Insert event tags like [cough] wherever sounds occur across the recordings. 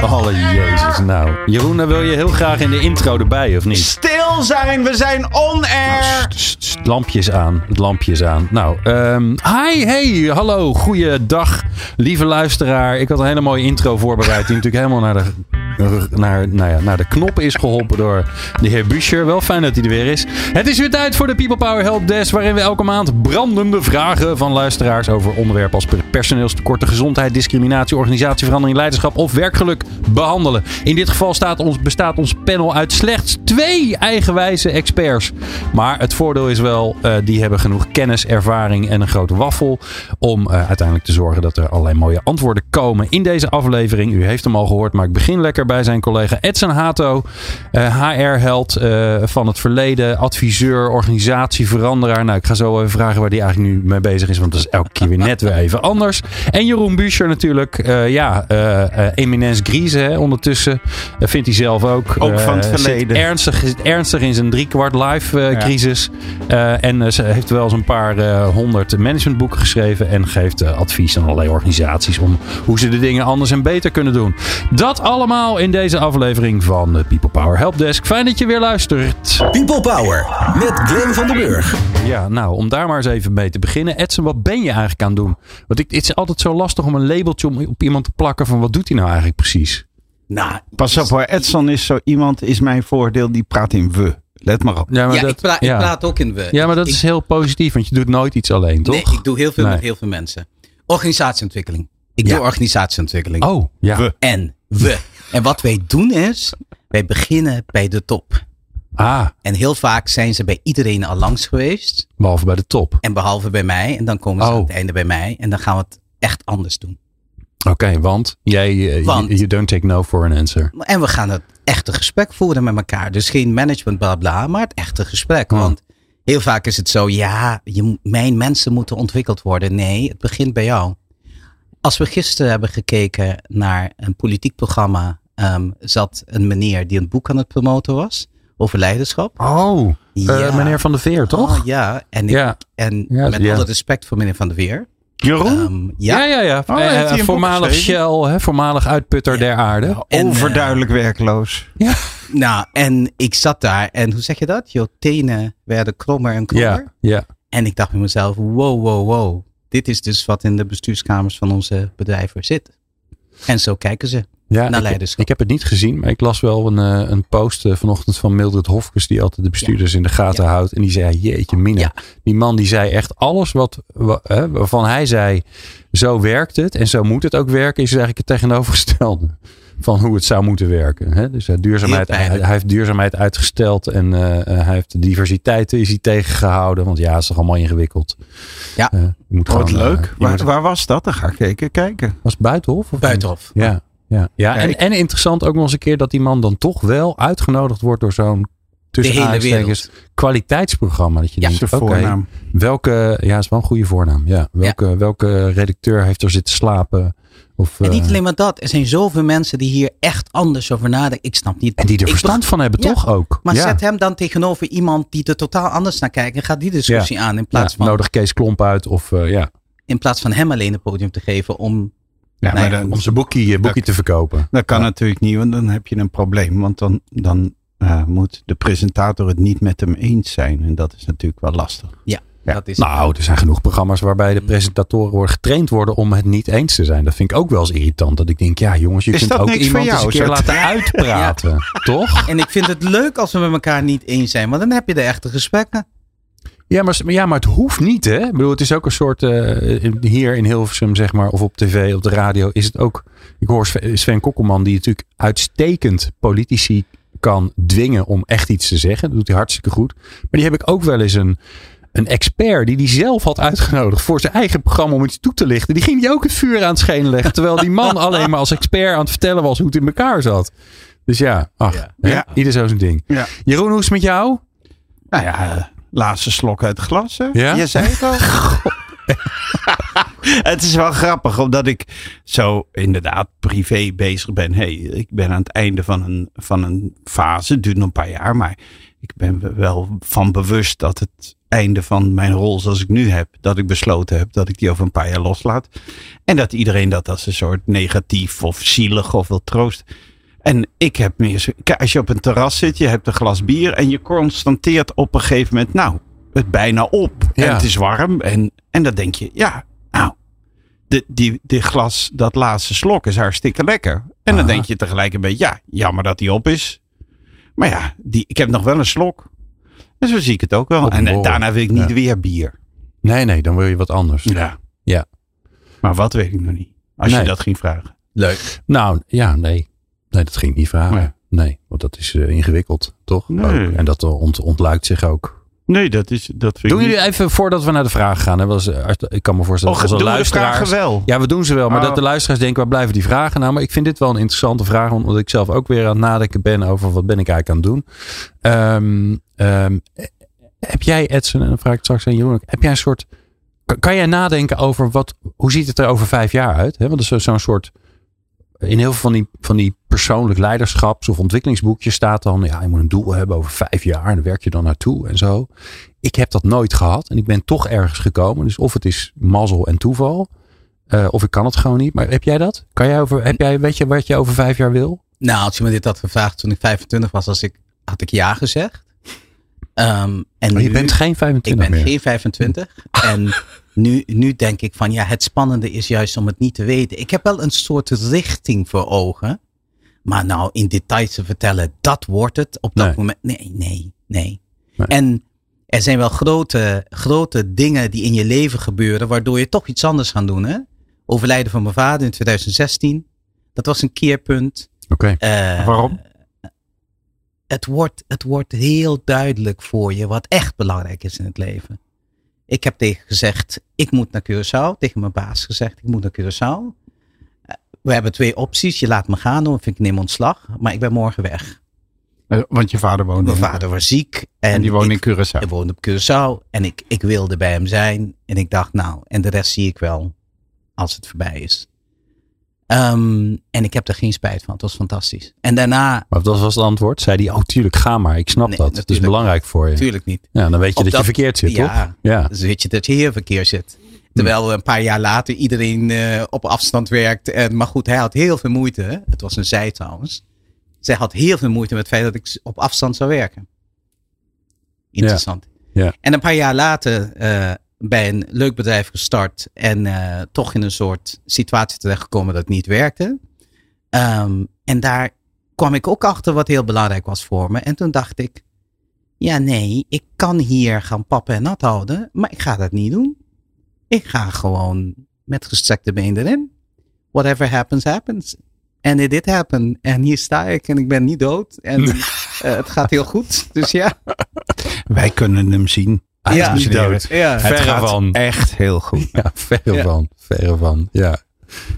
Alle jezus. Nou, Jeroen, dan wil je heel graag in de intro erbij, of niet? Stil zijn, we zijn on air. Sst, lampjes aan, het lampjes aan. Nou, ehm, hi, hey, hallo, goeiedag, lieve luisteraar. Ik had een hele mooie intro voorbereid die natuurlijk helemaal naar de, naar, nou naar de knop is geholpen door de heer Buscher. Wel fijn dat hij er weer is. Het is weer tijd voor de People Power Help Desk, waarin we elke maand brandende vragen van luisteraars over onderwerpen als personeelstekorten, gezondheid, discriminatie, organisatieverandering, leiderschap of werkgeluk behandelen. In dit geval staat ons, bestaat ons panel uit slechts twee eigenwijze experts. Maar het voordeel is wel, uh, die hebben genoeg kennis, ervaring en een grote waffel om uh, uiteindelijk te zorgen dat er allerlei mooie antwoorden komen in deze aflevering. U heeft hem al gehoord, maar ik begin lekker bij zijn collega Edson Hato, HR-held van het verleden, adviseur, organisatieveranderaar. Nou, ik ga zo even vragen waar die eigenlijk nu mee bezig is, want dat is elke keer weer net weer even anders. En Jeroen Buescher natuurlijk, ja, eminence grise hè, ondertussen. Vindt hij zelf ook. Ook van het verleden. Ernstig, ernstig in zijn driekwart live crisis. En ze heeft wel eens een paar honderd managementboeken geschreven. En geeft advies aan allerlei organisaties om hoe ze de dingen anders en beter kunnen doen. Dat allemaal in deze aflevering van de People Power Helpdesk. Fijn dat je weer luistert. People Power met Glenn van den Burg. Ja, nou, om daar maar eens even mee te beginnen. Edson, wat ben je eigenlijk aan het doen? Want ik, het is altijd zo lastig om een labeltje om, op iemand te plakken van wat doet hij nou eigenlijk precies? Nou, pas op hoor. Edson is zo iemand, is mijn voordeel, die praat in we. Let maar op. Ja, maar ja dat, ik, pra ja. ik, praat ook in we. Ja, maar dat ik, is heel positief, want je doet nooit iets alleen, toch? Nee, ik doe heel veel nee. met heel veel mensen. Organisatieontwikkeling. Ik ja. doe organisatieontwikkeling. Oh, ja. We. En we. En wat wij doen is, wij beginnen bij de top. Ah. En heel vaak zijn ze bij iedereen al langs geweest. Behalve bij de top. En behalve bij mij. En dan komen ze oh. aan het einde bij mij. En dan gaan we het echt anders doen. Oké, okay, want jij, want, you, you don't take no for an answer. En we gaan het echte gesprek voeren met elkaar. Dus geen management bla bla, maar het echte gesprek. Hmm. Oh. Want heel vaak is het zo, ja, je, mijn mensen moeten ontwikkeld worden. Nee, het begint bij jou. Als we gisteren hebben gekeken naar een politiek programma, um, zat een meneer die een boek aan het promoten was over leiderschap. Oh, ja. uh, meneer Van der Veer, toch? Oh, ja, en, ik, ja. en ja, met alle respect voor meneer Van der Veer. Jeroen? Um, ja. ja, ja, ja. Oh, uh, voormalig Shell, hè, voormalig uitputter ja. der aarde. Nou, en, overduidelijk uh, werkloos. Ja. Nou, en ik zat daar en hoe zeg je dat? Je tenen werden krommer en krommer. Ja, ja. En ik dacht bij mezelf, wow, wow, wow. Dit is dus wat in de bestuurskamers van onze bedrijven zit. En zo kijken ze. Ja, naar ik, leiderschap. ik heb het niet gezien, maar ik las wel een, uh, een post uh, vanochtend van Mildred Hofkes, die altijd de bestuurders ja. in de gaten ja. houdt. En die zei, jeetje mina. Ja. Die man die zei echt alles wat, waarvan hij zei, zo werkt het en zo moet het ook werken, is eigenlijk het tegenovergestelde [laughs] van hoe het zou moeten werken. Hè? Dus uh, duurzaamheid, hij, hij, heeft duurzaamheid uitgesteld en uh, hij heeft de diversiteit is hij tegengehouden. Want ja, het is toch allemaal ingewikkeld. Ja, uh, moet Wat gewoon, leuk. Waar, moet, waar, was dat? Dan ga ik even kijken. Was het Buitenhof? Of Buitenhof. Ja. Ja, ja. En, en interessant ook nog eens een keer dat die man dan toch wel uitgenodigd wordt door zo'n tussen kwaliteitsprogramma. Dat je ja, denkt, oké, okay, welke, ja, is wel een goede voornaam. Ja, welke, ja. welke redacteur heeft er zitten slapen? Of, en niet uh, alleen maar dat. Er zijn zoveel mensen die hier echt anders over nadenken. Ik snap niet. En die er verstand van hebben, ja, toch ook? Maar ja. zet hem dan tegenover iemand die er totaal anders naar kijkt. En gaat die discussie aan. In plaats van. Nodig Kees Klomp uit of uh, ja. In plaats van hem alleen een podium te geven om ja, maar dan, om zijn boekie, boekie dat, te verkopen. Dat kan ja. natuurlijk niet, want dan heb je een probleem. Want dan, dan uh, moet de presentator het niet met hem eens zijn. En dat is natuurlijk wel lastig. Ja, ja. dat is nou, er zijn genoeg programma's waarbij de presentatoren worden getraind worden om het niet eens te zijn. Dat vind ik ook wel eens irritant. Dat ik denk, ja jongens, je is kunt ook iemand jou, eens een keer laten [laughs] uitpraten. ja. Toch? En ik vind het leuk als we met elkaar niet eens zijn. Want dan heb je de echte gesprekken. Ja maar, ja, maar het hoeft niet, hè? Ik bedoel, het is ook een soort. Uh, hier in Hilversum, zeg maar, of op tv, op de radio, is het ook. Ik hoor Sven Kokkelman, die natuurlijk uitstekend politici kan dwingen om echt iets te zeggen. Dat doet hij hartstikke goed. Maar die heb ik ook wel eens een. Een expert die hij zelf had uitgenodigd voor zijn eigen programma om iets toe te lichten. Die ging die ook het vuur aan het schenen leggen. Terwijl die man [laughs] alleen maar als expert aan het vertellen was hoe het in elkaar zat. Dus ja, ach, ja. Ieder zo zijn ding. Ja. Jeroen, hoe is het met jou? Nou ja, laatste slok uit het glas. Hè? Ja? Je zei het al. [laughs] [laughs] het is wel grappig, omdat ik zo inderdaad privé bezig ben. Hey, ik ben aan het einde van een, van een fase. Het duurt nog een paar jaar, maar ik ben wel van bewust dat het einde van mijn rol zoals ik nu heb, dat ik besloten heb dat ik die over een paar jaar loslaat. En dat iedereen dat als een soort negatief of zielig of wil troosten. En ik heb meer zo, kijk, als je op een terras zit, je hebt een glas bier en je constateert op een gegeven moment, nou, het bijna op. Ja. En het is warm. En, en dan denk je, ja, nou, de, die, die glas, dat laatste slok is hartstikke lekker. En dan Aha. denk je tegelijk een beetje, ja, jammer dat die op is. Maar ja, die, ik heb nog wel een slok. En zo zie ik het ook wel. En, daarna wil ik niet Ja. weer bier. Nee, nee, dan wil je wat anders. Ja. Ja. Maar wat weet ik nog niet. Als Nee. je dat ging vragen. Leuk. Nou, ja, nee. Nee, dat ging ik niet vragen. Nee. Nee, want dat is eh, ingewikkeld, toch? Nee. En dat ont, ontluikt zich ook. Nee, dat, is, dat vind Doen jullie even, voordat we naar de vragen gaan. Hè, was, eh, als- ik kan me voorstellen, Och, dat we de luisteraars... vragen wel? Ja, we doen ze wel. Maar Oh. dat de luisteraars denken, waar blijven die vragen nou? Maar ik vind dit wel een interessante vraag. Omdat ik zelf ook weer aan het nadenken ben over wat ben ik eigenlijk aan het doen. Ehm, heb jij, Edson, en dan vraag ik straks aan Jeroen. Heb jij een soort... Kan, kan jij nadenken over wat... Hoe ziet het er over vijf jaar uit? Hè? Want dat is zo- zo'n soort... In heel veel van die, van die persoonlijk leiderschaps- of ontwikkelingsboekjes staat dan... Ja, je moet een doel hebben over vijf jaar. En daar werk je dan naartoe en zo. Ik heb dat nooit gehad. En ik ben toch ergens gekomen. Dus of het is mazzel en toeval... Eh, of ik kan het gewoon niet. Maar heb jij dat? Kan jij over, heb jij, weet je wat je over vijf jaar wil? Nou, als je me dit had gevraagd toen ik 25 was, als ik, had ik ja gezegd. Ehm, en Maar je nu- bent geen Ik 25 ben meer. geen 25. en [laughs] nu, nu denk ik van ja, het spannende is juist om het niet te weten. Ik heb wel een soort richting voor ogen. Maar nou, in details te vertellen, dat wordt het op dat Nee. moment. Nee, nee, nee, Nee. En er zijn wel grote, grote dingen die in je leven gebeuren, waardoor je toch iets anders gaat doen. Hè? Overlijden van mijn vader in 2016. Dat was een keerpunt. Oké. Eh, Waarom? het wordt, het wordt heel duidelijk voor je wat echt belangrijk is in het leven. Ik heb tegen gezegd, ik moet naar Curaçao. Tegen mijn baas gezegd, ik moet naar Curaçao. Eh, We hebben twee opties. Je laat me gaan of ik neem ontslag. Maar ik ben morgen weg. Eh, Want je vader woonde Mijn vader was ziek. En, En die woonde ik, in Curaçao. ik woonde op Curaçao. En ik, ik wilde bij hem zijn. En ik dacht, nou, en de rest zie ik wel als het voorbij is. Ehm, en ik heb er geen spijt van. Het was fantastisch. En daarna, Maar dat was het antwoord. Zei hij, oh tuurlijk, ga maar. Ik snap Nee, dat. Het is belangrijk voor je. natuurlijk niet. Ja, dan weet je Op dat, dat- je verkeerd zit, toch? Ja, Ja. Dus weet je dat je hier verkeerd zit. Terwijl een paar jaar later iedereen eh, op afstand werkt. En, maar goed, hij had heel veel moeite. Het was een zij trouwens. Zij had heel veel moeite met het feit dat ik op afstand zou werken. Interessant. Ja. En een paar jaar later eh, bij een leuk bedrijf gestart. En eh, toch in een soort situatie terechtgekomen dat het niet werkte. Ehm, en daar kwam ik ook achter wat heel belangrijk was voor me. En toen dacht ik, ja nee, ik kan hier gaan pappen en nat houden, maar ik ga dat niet doen. Ik ga gewoon met gestrekte been erin. Whatever happens, happens. En it did happen. En hier sta ik en ik ben niet dood. En [laughs] eh, het gaat heel goed. Dus ja. Wij kunnen hem zien. Hij Ja. is niet dood. ja. Het Verre gaat van. echt heel goed. Ja, verre Ja. van. Verre van. Ja.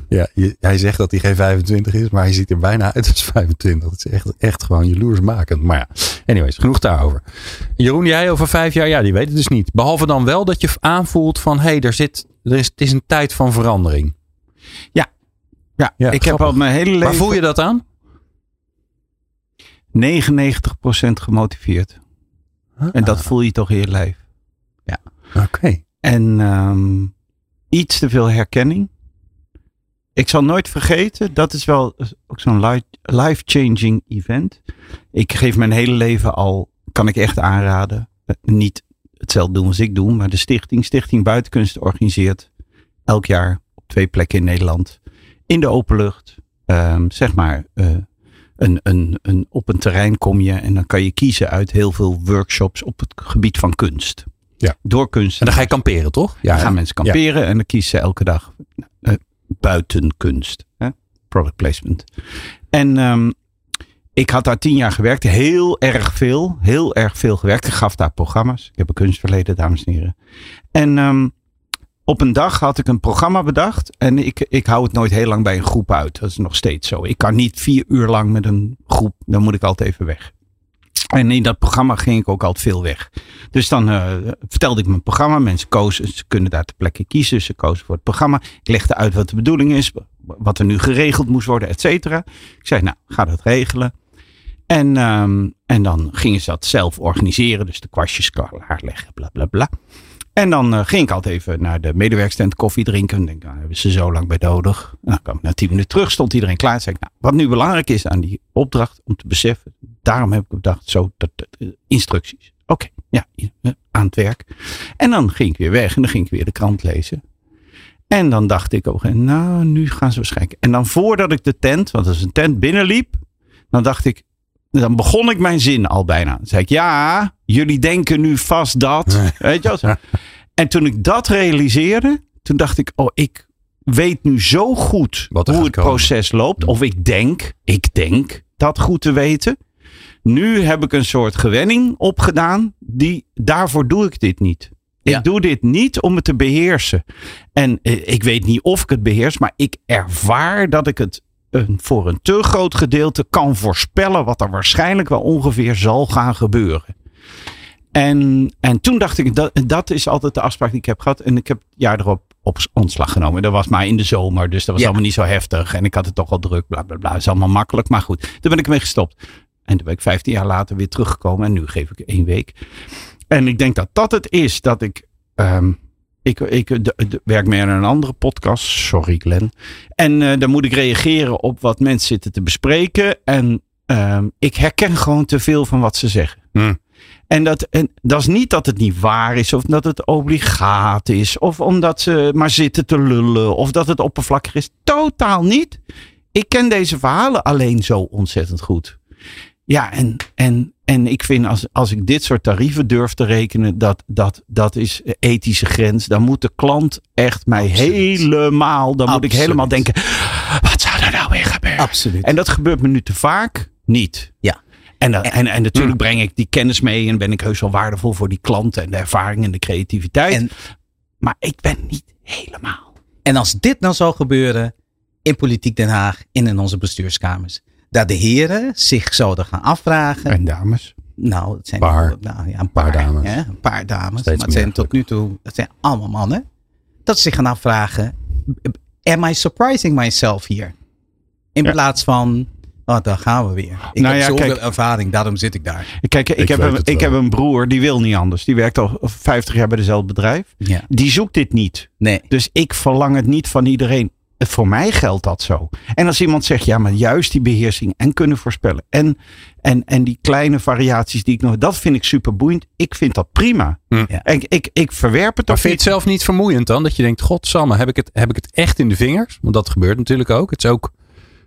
Ja, je- hij zegt dat hij geen 25 is, maar hij ziet er bijna uit als 25. Dat is echt, echt gewoon jaloersmakend. Maar ja, anyways, genoeg daarover. Jeroen, jij over vijf jaar, ja, die weet het dus niet. Behalve dan wel dat je aanvoelt van, hé, hey, er zit, er is, het is een tijd van verandering. Ja, Ja, ik heb al mijn hele leven Waar voel je dat aan? 99% gemotiveerd. En dat voel je toch in je lijf. Oké. En ehm, iets te veel herkenning. Ik zal nooit vergeten, dat is wel ook zo'n li- life-changing event. Ik geef mijn hele leven al, kan ik echt aanraden. eh, Niet hetzelfde doen als ik doe, maar de stichting, Stichting Buitenkunst organiseert elk jaar op twee plekken in Nederland. In de open lucht. ehm, zeg maar, eh, een, een, een, op een terrein kom je en dan kan je kiezen uit heel veel workshops op het gebied van kunst. Ja. Door kunst. En dan ga je kamperen, toch? Ja, dan gaan mensen kamperen en dan kiezen ze elke dag eh, buiten kunst. Hè? Product placement. En ehm, ik had daar tien jaar gewerkt. Heel erg veel. Heel erg veel gewerkt. Ik gaf daar programma's. Ik heb een kunstverleden, dames en heren. En ehm, op een dag had ik een programma bedacht. En ik, ik hou het nooit heel lang bij een groep uit. Dat is nog steeds zo. Ik kan niet vier uur lang met een groep. Dan moet ik altijd even weg. En in dat programma ging ik ook altijd veel weg. Dus dan uh, vertelde ik mijn programma. Mensen kozen, ze kunnen daar ter plekke kiezen. Ze kozen voor het programma. Ik legde uit wat de bedoeling is. Wat er nu geregeld moest worden, et cetera. Ik zei, nou, ga dat regelen. En, um, en dan gingen ze dat zelf organiseren. Dus de kwastjes klaarleggen, bla bla bla. En dan uh, ging ik altijd even naar de medewerkstent koffie drinken. En denk, nou, hebben ze zo lang bij nodig. Nou, kwam ik na tien minuten terug, stond iedereen klaar. Zei ik, nou, wat nu belangrijk is aan die opdracht om te beseffen. Daarom heb ik bedacht, zo, dat, uh, instructies. Oké, ja, uh, aan het werk. En dan ging ik weer weg en dan ging ik weer de krant lezen. En dan dacht ik ook, nou, nu gaan ze waarschijnlijk. En dan voordat ik de tent, want dat is een tent, binnenliep. Dan dacht ik, dan begon ik mijn zin al bijna. Dan zei ik, ja, jullie denken nu vast dat. Weet je wel? En toen ik dat realiseerde, toen dacht ik, oh, ik weet nu zo goed hoe het proces loopt. Of ik denk, ik denk dat goed te weten. Nu heb ik een soort gewenning opgedaan. Die, daarvoor doe ik dit niet. Ja. Ik doe dit niet om het te beheersen. En ik weet niet of ik het beheers, maar ik ervaar dat ik het een, voor een te groot gedeelte kan voorspellen wat er waarschijnlijk wel ongeveer zal gaan gebeuren. En, en toen dacht ik, dat, dat is altijd de afspraak die ik heb gehad. En ik heb het jaar erop op ontslag genomen. Dat was maar in de zomer, dus dat was ja. allemaal niet zo heftig. En ik had het toch al druk, bla bla bla. Is allemaal makkelijk. Maar goed, toen ben ik ermee gestopt. En toen ben ik 15 jaar later weer teruggekomen. En nu geef ik één week. En ik denk dat dat het is dat ik. Um, ik, ik de, de, werk meer aan een andere podcast. Sorry, Glenn. En uh, dan moet ik reageren op wat mensen zitten te bespreken. En um, ik herken gewoon te veel van wat ze zeggen. Hmm. En dat, en dat is niet dat het niet waar is, of dat het obligaat is, of omdat ze maar zitten te lullen, of dat het oppervlakkig is. Totaal niet. Ik ken deze verhalen alleen zo ontzettend goed. Ja, en, en, en ik vind als, als ik dit soort tarieven durf te rekenen, dat, dat, dat is ethische grens. Dan moet de klant echt mij Absoluut. helemaal, dan moet ik helemaal denken, wat zou er nou weer gebeuren? Absoluut. En dat gebeurt me nu te vaak niet. Ja. En, dat, en, en natuurlijk breng ik die kennis mee en ben ik heus wel waardevol voor die klanten en de ervaring en de creativiteit. En- maar ik ben niet helemaal. En als dit nou zou gebeuren in Politiek Den Haag en in onze bestuurskamers. Dat de heren zich zouden gaan afvragen. En dames. nou, het zijn Paar. nou, ja, een Paar paar, dames. Hè, een paar dames. Steeds maar het zijn tot nu toe het zijn allemaal mannen. Dat ze zich gaan afvragen. Am I surprising myself hier? In Ja. plaats van, oh, daar gaan we weer. Ik Nou heb ja, zoveel kijk. ervaring, daarom zit ik daar. Kijk, ik, Ik heb, een, ik heb een broer die wil niet anders. Die werkt al 50 jaar bij dezelfde bedrijf. Ja. Die zoekt dit niet. Nee. Dus ik verlang het niet van iedereen. Voor mij geldt dat zo. En als iemand zegt, ja, maar juist die beheersing en kunnen voorspellen. En, en, en die kleine variaties die ik nog. Dat vind ik super boeiend. Ik vind dat prima. Hm. Ja. En ik, ik, ik verwerp het Maar vind je het zelf niet vermoeiend dan? Dat je denkt, godsamme, heb ik, het, heb ik het echt in de vingers? Want dat gebeurt natuurlijk ook. Het is ook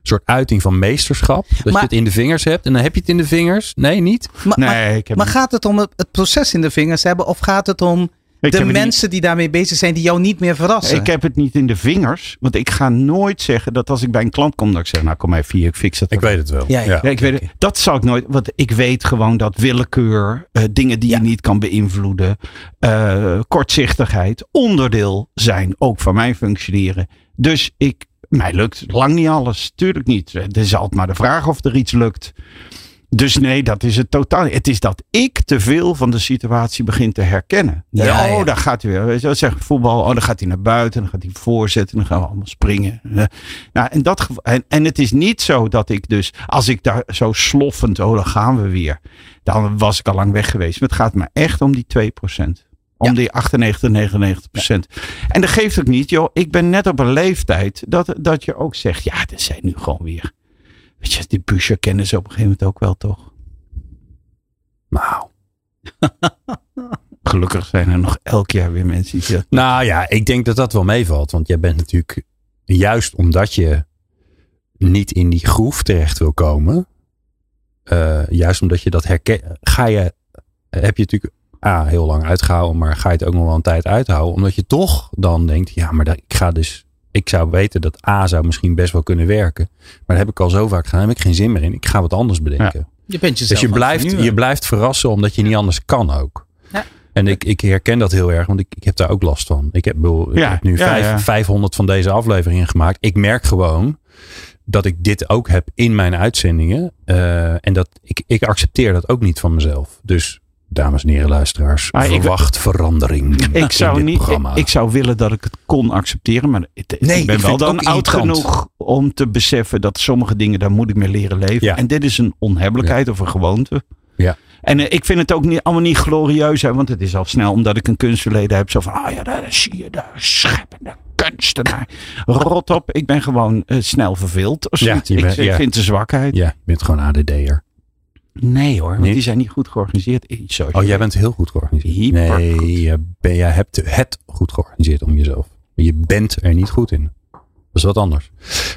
soort uiting van meesterschap. Dat Maar- je het in de vingers hebt. En dan heb je het in de vingers. Nee, niet? Maar, maar, Nee, ik heb maar niet- gaat het om het, het proces in de vingers hebben? Of gaat het om Ik de niet- mensen die daarmee bezig zijn, die jou niet meer verrassen? Ik heb het niet in de vingers. Want ik ga nooit zeggen dat als ik bij een klant kom, dat ik zeg, nou kom even hier, ik fix het. Ik weet het wel. Ja, ja. Ja, ik weet het. Dat zou ik nooit. Want ik weet gewoon dat willekeur, eh, dingen die Ja. je niet kan beïnvloeden, eh, kortzichtigheid, onderdeel zijn ook van mijn functioneren. Dus ik, mij lukt lang niet alles. Tuurlijk niet. Het is altijd maar de vraag of er iets lukt. Dus nee, dat is het totaal. Het is dat ik te veel van de situatie begin te herkennen. Ja, oh, daar gaat hij weer. Weet je, wel, zeg voetbal. Oh, dan gaat hij naar buiten. Dan gaat hij voorzetten. Dan gaan we allemaal springen. Eh, Nou, en, dat, en, en het is niet zo dat ik dus, als ik daar zo sloffend, oh, dan gaan we weer. Dan was ik al lang weg geweest. Maar het gaat me echt om die 2%. Om die 98, 99 procent. En dat geeft ook niet, joh. Ik ben net op een leeftijd dat, dat je ook zegt, ja, er zijn nu gewoon weer. Weet je, die busje kennen ze op een gegeven moment ook wel, toch? Nou. [laughs] Gelukkig zijn er nog elk jaar weer mensen die dat Nou ja, ik denk dat dat wel meevalt. Want jij bent natuurlijk, juist omdat je niet in die groef terecht wil komen. eh, juist omdat je dat herkent, ga je, heb je natuurlijk A, heel lang uitgehouden, maar ga je het ook nog wel een tijd uithouden. Omdat je toch dan denkt, ja, maar dat, ik ga dus, ik zou weten dat A zou misschien best wel kunnen werken. Maar dat heb ik al zo vaak gedaan, daar heb ik geen zin meer in. Ik ga wat anders bedenken. je bent jezelf Dus je blijft, je blijft verrassen omdat je niet anders kan ook. Ja. En ik, ik herken dat heel erg, want ik, ik heb daar ook last van. Ik heb, bedoel, ik Ja, heb nu ja, vijf, ja. 500 van deze afleveringen gemaakt. Ik merk gewoon dat ik dit ook heb in mijn uitzendingen. eh, en dat ik, ik accepteer dat ook niet van mezelf. Dus, dames en heren luisteraars, ik- verwacht verandering Ik in dit niet, programma. ik, ik zou willen dat ik het kon accepteren. Maar ik, ben wel dan oud irritant. genoeg om te beseffen dat sommige dingen, daar moet ik mee leren leven. Ja. En dit is een onhebbelijkheid of een gewoonte. Ja. En eh, ik vind het ook niet, allemaal niet glorieus. Hè, want het is al snel omdat ik een kunstverleden heb. Zo van, ah ja, daar zie je de scheppende kunstenaar. Rot op, ik ben gewoon eh, snel verveeld. Of Ja, ik, ik vind een zwakheid. Ja, je bent gewoon ADD'er. Nee hoor, want Niet? die zijn niet goed georganiseerd. Zoals Oh, jij bent heel goed georganiseerd. Nee, je, ben, jij hebt het goed georganiseerd om jezelf. Maar je bent er niet goed in. Dat is wat anders.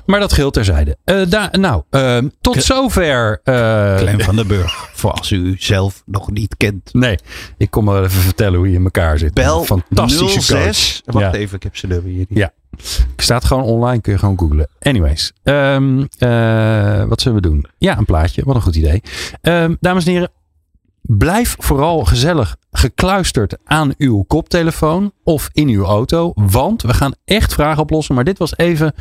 Maar dat geldt terzijde. Daar, nou, ehm, tot zover. eh, Clem van den Burg. Voor als u zelf nog niet kent. Nee, ik kom wel even vertellen hoe je in elkaar zit. Bel fantastische 06. coach. Wacht Ja. even, ik heb ze er weer. Ja. Staat gewoon online, kun je gewoon googlen. Anyways, ehm, eh, wat zullen we doen? Ja, een plaatje. Wat een goed idee. Ehm, dames en heren, blijf vooral gezellig gekluisterd aan uw koptelefoon of in uw auto. Want we gaan echt vragen oplossen. Maar dit was even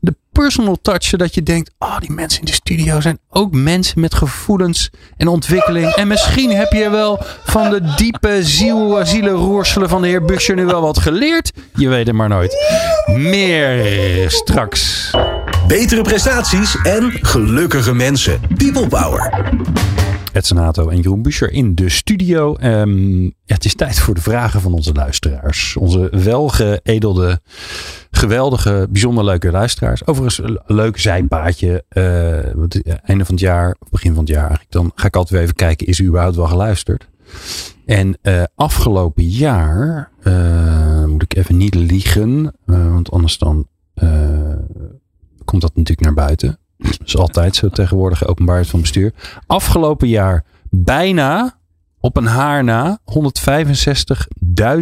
de personal touch. Zodat je denkt, oh die mensen in de studio zijn ook mensen met gevoelens en ontwikkeling. En misschien heb je wel van de diepe ziel, zielenroerselen van de heer Buscher nu wel wat geleerd. Je weet het maar nooit. Meer straks. Betere prestaties en gelukkige mensen. People Power. Ed Senato en Jeroen Buscher in de studio. Ehm, het is tijd voor de vragen van onze luisteraars. Onze welgeëdelde, geweldige, bijzonder leuke luisteraars. Overigens leuk zijpaadje. het einde van het jaar, begin van het jaar eigenlijk. Dan ga ik altijd weer even kijken, is u überhaupt wel geluisterd? En eh, afgelopen jaar, eh, moet ik even niet liegen. want anders dan komt dat natuurlijk naar buiten. Dat is altijd zo tegenwoordig, openbaarheid van bestuur. Afgelopen jaar bijna op een haar na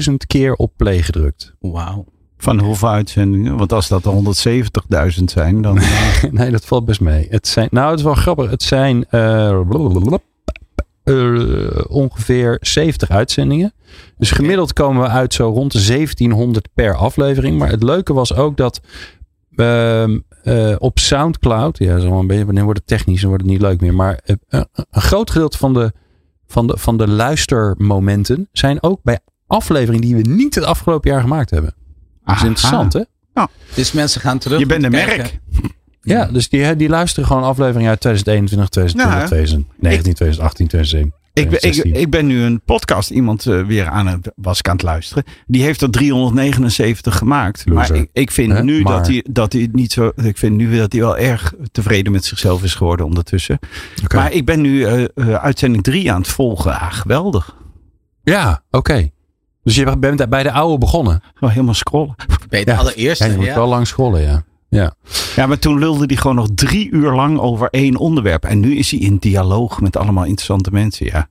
165.000 keer op play gedrukt. Wauw. Van hoeveel uitzendingen? Want als dat er 170.000 zijn, dan... [laughs] nee, dat valt best mee. Het zijn, nou, het is wel grappig. Het zijn eh, ongeveer 70 uitzendingen. Dus gemiddeld komen we uit zo rond de 1700 per aflevering. Maar het leuke was ook dat ehm, eh, op Soundcloud, ja, zo een beetje, wanneer wordt het technisch, dan wordt het niet leuk meer. Maar eh, een, een groot gedeelte van de, van, de, van de luistermomenten zijn ook bij afleveringen die we niet het afgelopen jaar gemaakt hebben. Dat is aha. interessant, hè? Dus mensen gaan terug. Je bent een merk. Ja, dus die, die luisteren gewoon afleveringen uit 2021, 2020, Ja, hè? 2019, 2018, 2017. Ik ben, ik, 2016. ik ben nu een podcast, iemand eh, weer aan het, was ik aan het luisteren. Die heeft er 379 gemaakt. Loser. Maar ik, ik vind nu Maar- dat hij, dat hij niet zo, ik vind nu dat hij wel erg tevreden met zichzelf is geworden ondertussen. Maar ik ben nu eh, eh, uitzending 3 aan het volgen. Ah, geweldig. Ja, oké. Dus je bent bij de oude begonnen. Gewoon helemaal scrollen. Bij de Ja. allereerste. Ja, je moet ja. wel lang scrollen, ja. Ja. Ja, maar toen lulde hij gewoon nog drie uur lang over één onderwerp. En nu is hij in dialoog met allemaal interessante mensen. Ja.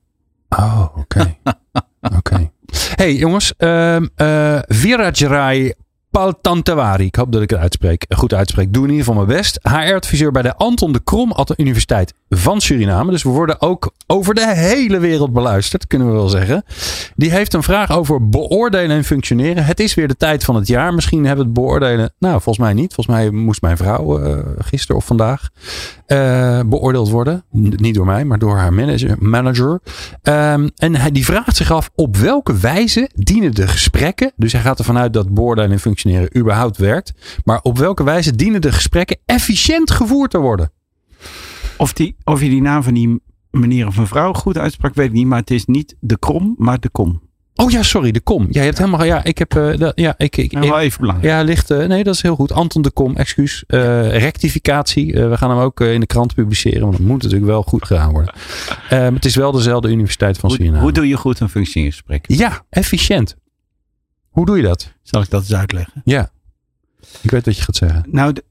Oh, oké. [laughs] oké. Hey jongens, ehm eh Virajrai Paltantewari. Ik hoop dat ik het uitspreek, goed uitspreek. Doe in ieder geval mijn best. HR-adviseur bij de Anton de Krom Universiteit van Suriname. Dus we worden ook over de hele wereld beluisterd, kunnen we wel zeggen. Die heeft een vraag over beoordelen en functioneren. Het is weer de tijd van het jaar. Misschien hebben we het beoordelen. Nou, volgens mij niet. Volgens mij moest mijn vrouw eh, gisteren of vandaag eh, beoordeeld worden. Niet door mij, maar door haar manager. manager. Ehm, en hij, die vraagt zich af op welke wijze dienen de gesprekken. Dus hij gaat ervan uit dat beoordelen en functioneren überhaupt werkt. Maar op welke wijze dienen de gesprekken efficiënt gevoerd te worden? Of, die, of je die naam van die meneer of mevrouw goed uitsprak, weet ik niet. Maar het is niet de krom, maar de kom. Oh ja, sorry, de kom. Ja, je hebt helemaal. Ja, ik heb. eh, dat, ja, ik, ik, Nou, wel even belangrijk. Ja, ligt. eh, nee, dat is heel goed. Anton de Kom, excuus. Eh, rectificatie. We gaan hem ook in de krant publiceren. Want dat moet natuurlijk wel goed gedaan worden. [laughs] Eh, het is wel dezelfde Universiteit van Hoe, Suriname. hoe doe je goed een functioneringsgesprek? ja, efficiënt. Hoe doe je dat? Zal ik dat eens uitleggen? Ja. Ik weet wat je gaat zeggen. Nou, de,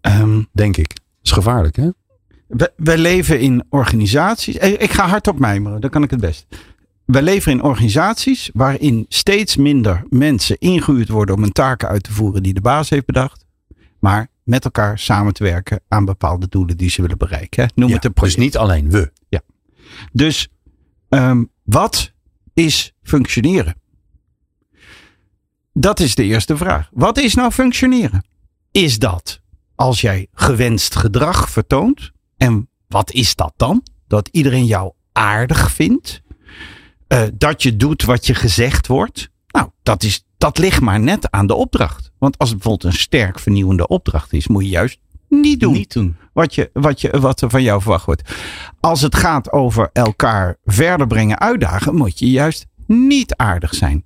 ehm, Denk ik. Dat is gevaarlijk, hè? we, wij leven in organisaties. Ik ga hardop mijmeren, dan kan ik het best. Wij leven in organisaties waarin steeds minder mensen ingehuurd worden om een taken uit te voeren die de baas heeft bedacht. Maar met elkaar samen te werken aan bepaalde doelen die ze willen bereiken. hè. Noem Ja, het een dus project. niet alleen we. Dus ehm, wat is functioneren? Dat is de eerste vraag. Wat is nou functioneren? Is dat als jij gewenst gedrag vertoont. En wat is dat dan? Dat iedereen jou aardig vindt. Uh, dat je doet wat je gezegd wordt. Nou, dat, is, dat ligt maar net aan de opdracht. Want als het bijvoorbeeld een sterk vernieuwende opdracht is, moet je juist niet doen. Niet doen. Wat, je, wat, je, wat er van jou verwacht wordt. Als het gaat over elkaar verder brengen, uitdagen, moet je juist niet aardig zijn.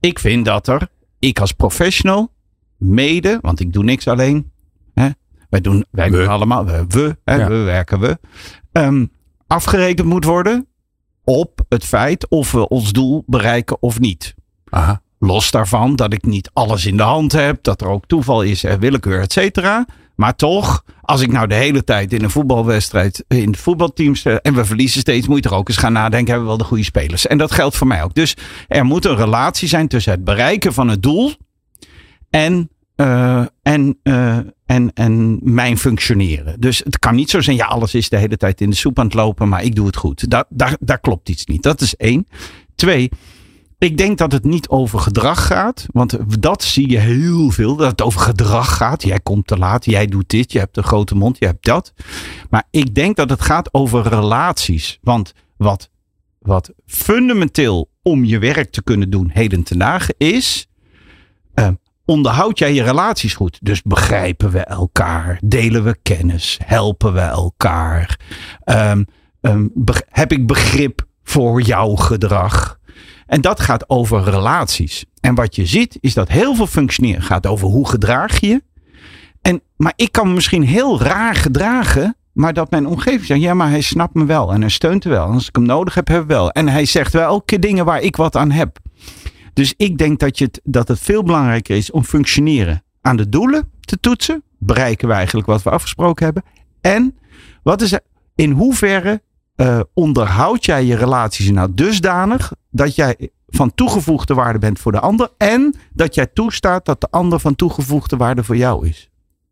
Ik vind dat er, ik als professional, mede, want ik doe niks alleen. Hè, wij doen, wij doen allemaal, we, hè, we werken we. Um, afgerekend moet worden op het feit of we ons doel bereiken of niet. Aha. Los daarvan dat ik niet alles in de hand heb, dat er ook toeval is en willekeur, et cetera. Maar toch, als ik nou de hele tijd in een voetbalwedstrijd, in het voetbalteam en we verliezen steeds, moet je er ook eens gaan nadenken, hebben we wel de goede spelers. En dat geldt voor mij ook. Dus er moet een relatie zijn tussen het bereiken van het doel en, uh, en, uh, en, en mijn functioneren. Dus het kan niet zo zijn, ja, alles is de hele tijd in de soep aan het lopen, maar ik doe het goed. Daar, daar, daar klopt iets niet. Dat is één. Twee, ik denk dat het niet over gedrag gaat. Want dat zie je heel veel. Dat het over gedrag gaat. Jij komt te laat. Jij doet dit. Je hebt een grote mond. Je hebt dat. Maar ik denk dat het gaat over relaties. Want wat, wat fundamenteel om je werk te kunnen doen heden ten dagen is. Uh, onderhoud jij je relaties goed? Dus begrijpen we elkaar? Delen we kennis? Helpen we elkaar? Um, um, heb ik begrip voor jouw gedrag? En dat gaat over relaties. En wat je ziet is dat heel veel functioneren gaat over hoe gedraag je. En, maar ik kan me misschien heel raar gedragen. Maar dat mijn omgeving zegt, ja, maar hij snapt me wel. En hij steunt me wel. En als ik hem nodig heb, heb ik wel. En hij zegt wel elke dingen waar ik wat aan heb. Dus ik denk dat, je het, dat het veel belangrijker is om functioneren aan de doelen te toetsen. Bereiken we eigenlijk wat we afgesproken hebben. En wat is in hoeverre uh, onderhoud jij je relaties nou dusdanig dat jij van toegevoegde waarde bent voor de ander en dat jij toestaat dat de ander van toegevoegde waarde voor jou is.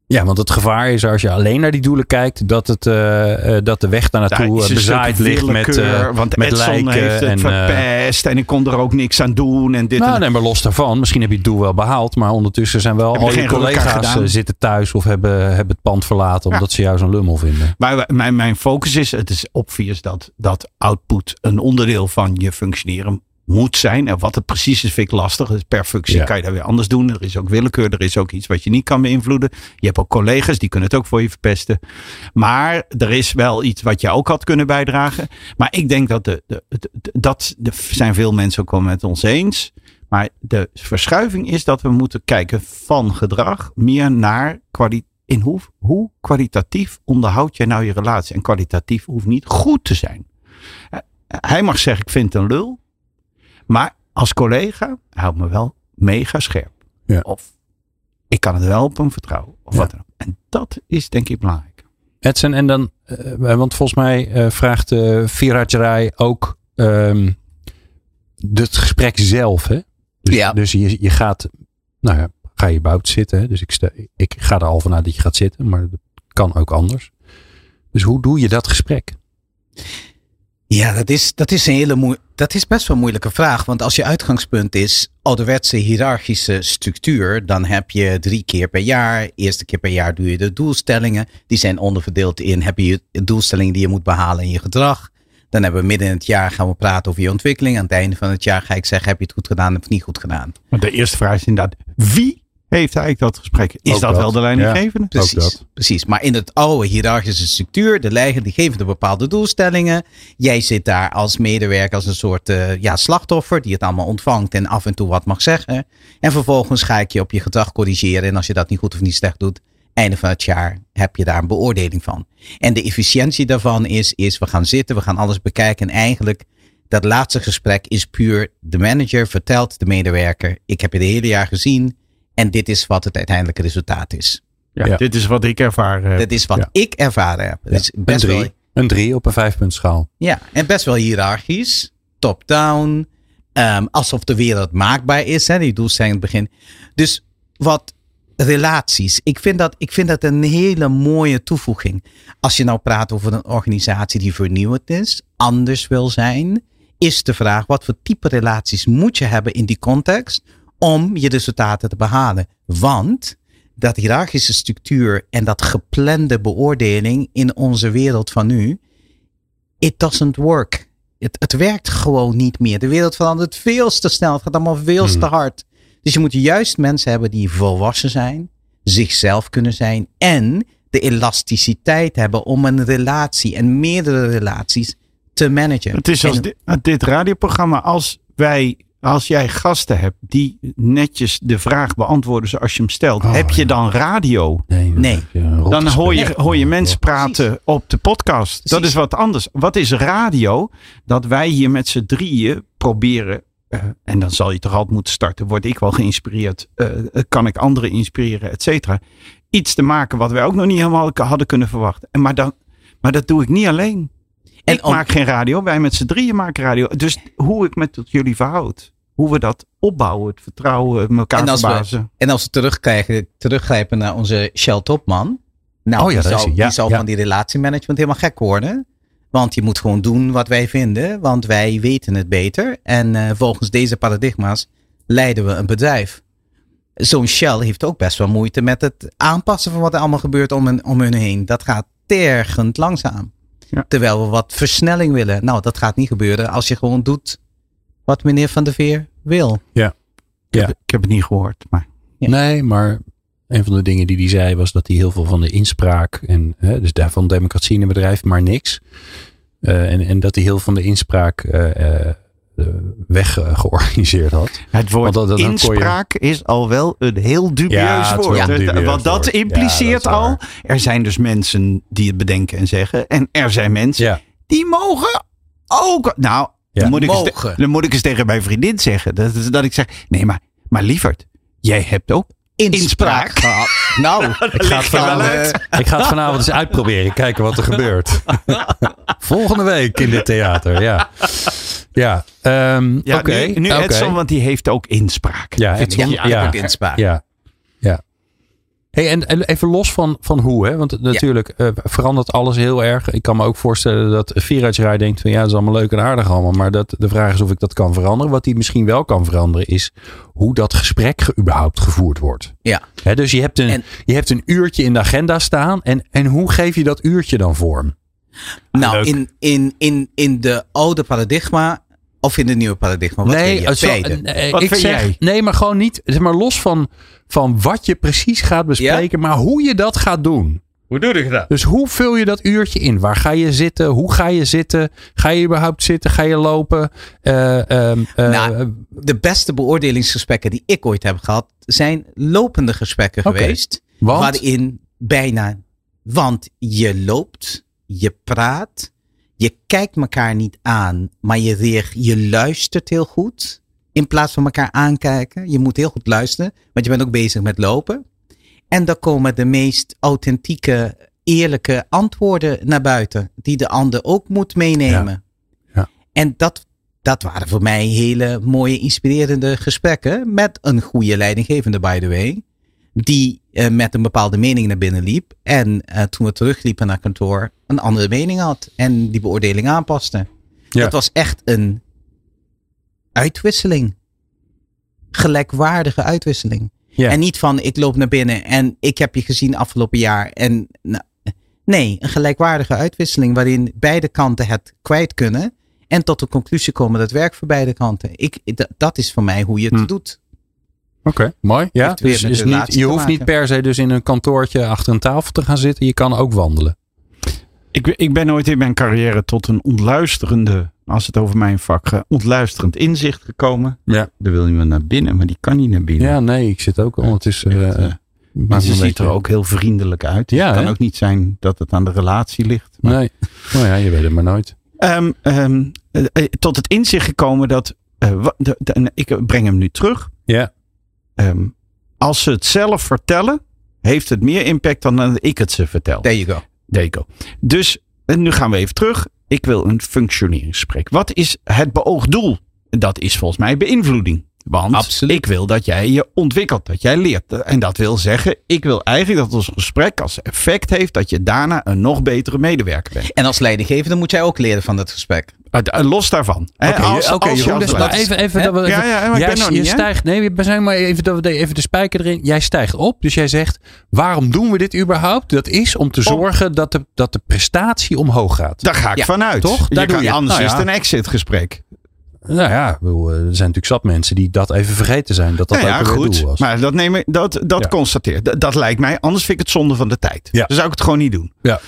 Ja, want het gevaar is als je alleen naar die doelen kijkt, dat, het, uh, dat de weg daar naartoe uh, bezaaid ligt met, uh, want met Edson lijken. heeft het en, verpest en ik kon er ook niks aan doen. En dit nou, en nee, maar los daarvan. Misschien heb je het doel wel behaald, maar ondertussen zijn wel al je collega's zitten thuis of hebben, hebben het pand verlaten omdat ja. ze jou zo'n lummel vinden. Maar mijn, mijn focus is, het is obvious dat, dat output een onderdeel van je functioneren moet zijn. En wat het precies is, vind ik lastig. Dus per functie ja. kan je dat weer anders doen. Er is ook willekeur. Er is ook iets wat je niet kan beïnvloeden. Je hebt ook collega's, die kunnen het ook voor je verpesten. Maar er is wel iets wat je ook had kunnen bijdragen. Maar ik denk dat de, de, de, dat de, zijn veel mensen ook wel met ons eens. Maar de verschuiving is dat we moeten kijken van gedrag meer naar kwaliteit. In hoe, hoe kwalitatief onderhoud jij nou je relatie? En kwalitatief hoeft niet goed te zijn. Hij mag zeggen, ik vind het een lul. Maar als collega houdt me wel mega scherp. Ja. Of ik kan het wel op hem vertrouwen. Of Ja. wat dan ook. En dat is denk ik belangrijk. Edson, en dan, eh, want volgens mij eh, vraagt uh, Viraj Rai ook ehm, het gesprek zelf. Hè? Dus, Ja. dus je, je gaat, nou ja, ga je buiten zitten. Hè? Dus ik, sta, ik ga er al vanuit dat je gaat zitten, maar dat kan ook anders. Dus hoe doe je dat gesprek? Ja, dat is, dat is een hele dat is best wel een moeilijke vraag. Want als je uitgangspunt is ouderwetse hiërarchische structuur, dan heb je drie keer per jaar. Eerste keer per jaar doe je de doelstellingen. Die zijn onderverdeeld in heb je doelstellingen die je moet behalen in je gedrag. Dan hebben we midden in het jaar gaan we praten over je ontwikkeling. Aan het einde van het jaar ga ik zeggen heb je het goed gedaan of niet goed gedaan. Maar de eerste vraag is inderdaad, wie heeft eigenlijk dat gesprek? Is Ook dat, dat. wel de leidinggevende? Precies, precies. Maar in het oude hiërarchische structuur, de leider die geven de bepaalde doelstellingen. Jij zit daar als medewerker als een soort eh, ja, slachtoffer die het allemaal ontvangt en af en toe wat mag zeggen. En vervolgens ga ik je op je gedrag corrigeren. En als je dat niet goed of niet slecht doet, einde van het jaar heb je daar een beoordeling van. En de efficiëntie daarvan is, is we gaan zitten, we gaan alles bekijken. En eigenlijk dat laatste gesprek is puur de manager vertelt de medewerker, ik heb je het hele jaar gezien. En dit is wat het uiteindelijke resultaat is. Ja, Ja. Dit is wat ik ervaar. eh, Dat is wat Ja. ik ervaren heb. Het is Een best wel, drie, een drie op een vijfpuntschaal. ja, en best wel hiërarchisch, top-down, ehm, alsof de wereld maakbaar is, hè, die doelstelling in het begin. Dus wat relaties, ik vind, dat, ik vind dat een hele mooie toevoeging. Als je nou praat over een organisatie die vernieuwend is, anders wil zijn, is de vraag wat voor type relaties moet je hebben in die context om je resultaten te behalen. Want dat hiërarchische structuur en dat geplande beoordeling in onze wereld van nu, it doesn't work. Het, het werkt gewoon niet meer. De wereld verandert veel te snel. Het gaat allemaal veel Hmm. te hard. Dus je moet juist mensen hebben die volwassen zijn, zichzelf kunnen zijn en de elasticiteit hebben om een relatie en meerdere relaties te managen. Het is als En- dit, dit radioprogramma, als wij, als jij gasten hebt die netjes de vraag beantwoorden zoals je hem stelt, Oh, heb je ja. dan radio? Nee. Je rotte Dan hoor je, hoor je mensen praten Precies. op de podcast. Dat is wat anders. Wat is radio? Dat wij hier met z'n drieën proberen. eh, en dan zal je toch altijd moeten starten. Word ik wel geïnspireerd? eh, kan ik anderen inspireren? Et cetera. Iets te maken wat wij ook nog niet helemaal hadden kunnen verwachten. En maar, dan, maar dat doe ik niet alleen. En ik om- maak geen radio. Wij met z'n drieën maken radio. Dus hoe ik me tot jullie verhoud. Hoe we dat opbouwen. Het vertrouwen. Elkaar En als we-. En als we terugkrijgen, teruggrijpen naar onze Shell Topman. Nou, Oh ja, die zal, hij. Ja, die zal ja. van die relatiemanagement helemaal gek worden. Want je moet gewoon doen wat wij vinden, want wij weten het beter. En eh, volgens deze paradigma's leiden we een bedrijf. Zo'n Shell heeft ook best wel moeite met het aanpassen van wat er allemaal gebeurt om, hen- om hun heen. Dat gaat tergend langzaam. Ja. Terwijl we wat versnelling willen. Nou, dat gaat niet gebeuren als je gewoon doet wat meneer Van der Veer wil. Ik, heb, Ja. ik heb het niet gehoord. Maar Ja. Nee, maar een van de dingen die hij zei was dat hij heel veel van de inspraak en hè, dus daarvan democratie in een bedrijf, maar niks. Eh, en, en dat hij heel veel van de inspraak eh, eh, eh, weg eh, georganiseerd had. Het woord Want dat- je- inspraak is al wel een heel dubieus Ja, woord. dubieus Want dat woord. Ja, impliceert dat al, waar. er zijn dus mensen die het bedenken en zeggen. En er zijn mensen Ja, die mogen ook. Nou, Ja. dan, moet ik eens te- Mogen. dan moet ik eens tegen mijn vriendin zeggen. Dat, is- dat ik zeg, nee maar, maar lieverd, jij hebt ook inspraak. gehad. Nou, [laughs] ik ga het eh, ik ga het vanavond eens uitproberen. Kijken wat er [laughs] gebeurt. [laughs] Volgende week in dit theater. Ja, ja ehm, Ja, oké. nu. Edson, want die heeft ook inspraak. Ja, Edson, ja, ook inspraak. Ja. Hey, en, en even los van, van hoe, hè? want natuurlijk eh, verandert alles heel erg. Ik kan me ook voorstellen dat Viraj denkt van ja, dat is allemaal leuk en aardig allemaal. Maar dat, de vraag is of ik dat kan veranderen. Wat hij misschien wel kan veranderen is hoe dat gesprek ge- überhaupt gevoerd wordt. Ja. Hè, dus je hebt, een, En- je hebt een uurtje in de agenda staan. En, en hoe geef je dat uurtje dan vorm? Nou, Leuk. in, in, in, in de oude paradigma of in de nieuwe paradigma? Wat wil je? zo- Beide. eh, Wat ik zeg, jij? nee, maar gewoon niet. Zeg maar los van, van wat je precies gaat bespreken, maar hoe je dat gaat doen. Hoe doe ik dat? Dus hoe vul je dat uurtje in? Waar ga je zitten? Hoe ga je zitten? Ga je überhaupt zitten? Ga je lopen? Eh, ehm, eh, Nou, De beste beoordelingsgesprekken die ik ooit heb gehad, zijn lopende gesprekken geweest. want? Waarin bijna, want je loopt, je praat, je kijkt elkaar niet aan, maar je, je luistert heel goed. In plaats van elkaar aankijken. Je moet heel goed luisteren, want je bent ook bezig met lopen. En dan komen de meest authentieke, eerlijke antwoorden naar buiten, die de ander ook moet meenemen. Ja. En dat, dat waren voor mij hele mooie, inspirerende gesprekken met een goede leidinggevende, by the way die eh, met een bepaalde mening naar binnen liep. En eh, toen we terugliepen naar kantoor, een andere mening had. En die beoordeling aanpaste. Ja. Dat was echt een uitwisseling. Gelijkwaardige uitwisseling. Ja. En niet van ik loop naar binnen en ik heb je gezien afgelopen jaar. En, nou, nee, een gelijkwaardige uitwisseling waarin beide kanten het kwijt kunnen. En tot de conclusie komen dat het werkt voor beide kanten. Ik, dat is voor mij hoe je het Hm. doet. Oké, mooi. Ja, dus is niet, je hoeft niet per se dus in een kantoortje achter een tafel te gaan zitten. Je kan ook wandelen. Ik, ik ben ooit in mijn carrière tot een ontluisterende, als het over mijn vak gaat, ontluisterend inzicht gekomen. Ja. Dan wil je me naar binnen, maar die kan niet naar binnen. Ja, nee, ik zit ook ondertussen. Echt, eh, eh, maakt Maar ze ziet er ook heel vriendelijk uit. Ja, het kan hè? ook niet zijn dat het aan de relatie ligt. Maar, Nee, nou ja, je weet het maar nooit. Ehm, ehm, eh, eh, tot het inzicht gekomen dat, eh, de, de- ik breng hem nu terug. Ja, Ehm, als ze het zelf vertellen, heeft het meer impact dan dat ik het ze vertel. There you go. There you go. Dus en nu gaan we even terug. Ik wil een functioneringsgesprek. Wat is het beoogd doel? Dat is volgens mij beïnvloeding. Want Absoluut. ik wil dat jij je ontwikkelt, dat jij leert. En dat wil zeggen, ik wil eigenlijk dat ons gesprek als effect heeft dat je daarna een nog betere medewerker bent. En als leidinggevende moet jij ook leren van dat gesprek. Uh, Los daarvan. Oké, als- je- als je Jeroen, dus even, even, dat we Ja, even- ja, maar ik jij, ben nog je niet, hè? stijgt, nee, we zijn maar even, dat we even de spijker erin. Jij stijgt op, dus jij zegt, waarom doen we dit überhaupt? Dat is om te zorgen dat de, dat de prestatie omhoog gaat. Daar ga ik Ja, vanuit. toch? Je Daar kan, doe je- anders nou is het een exit gesprek. Nou ja, ik bedoel, eh, er zijn natuurlijk zat mensen die dat even vergeten zijn. Dat dat Nou ja, ook goed. doel was. Maar dat, neem ik, dat, dat Ja. constateer. Dat, dat lijkt mij. Anders vind ik het zonde van de tijd. Ja. Dan zou ik het gewoon niet doen. Ja.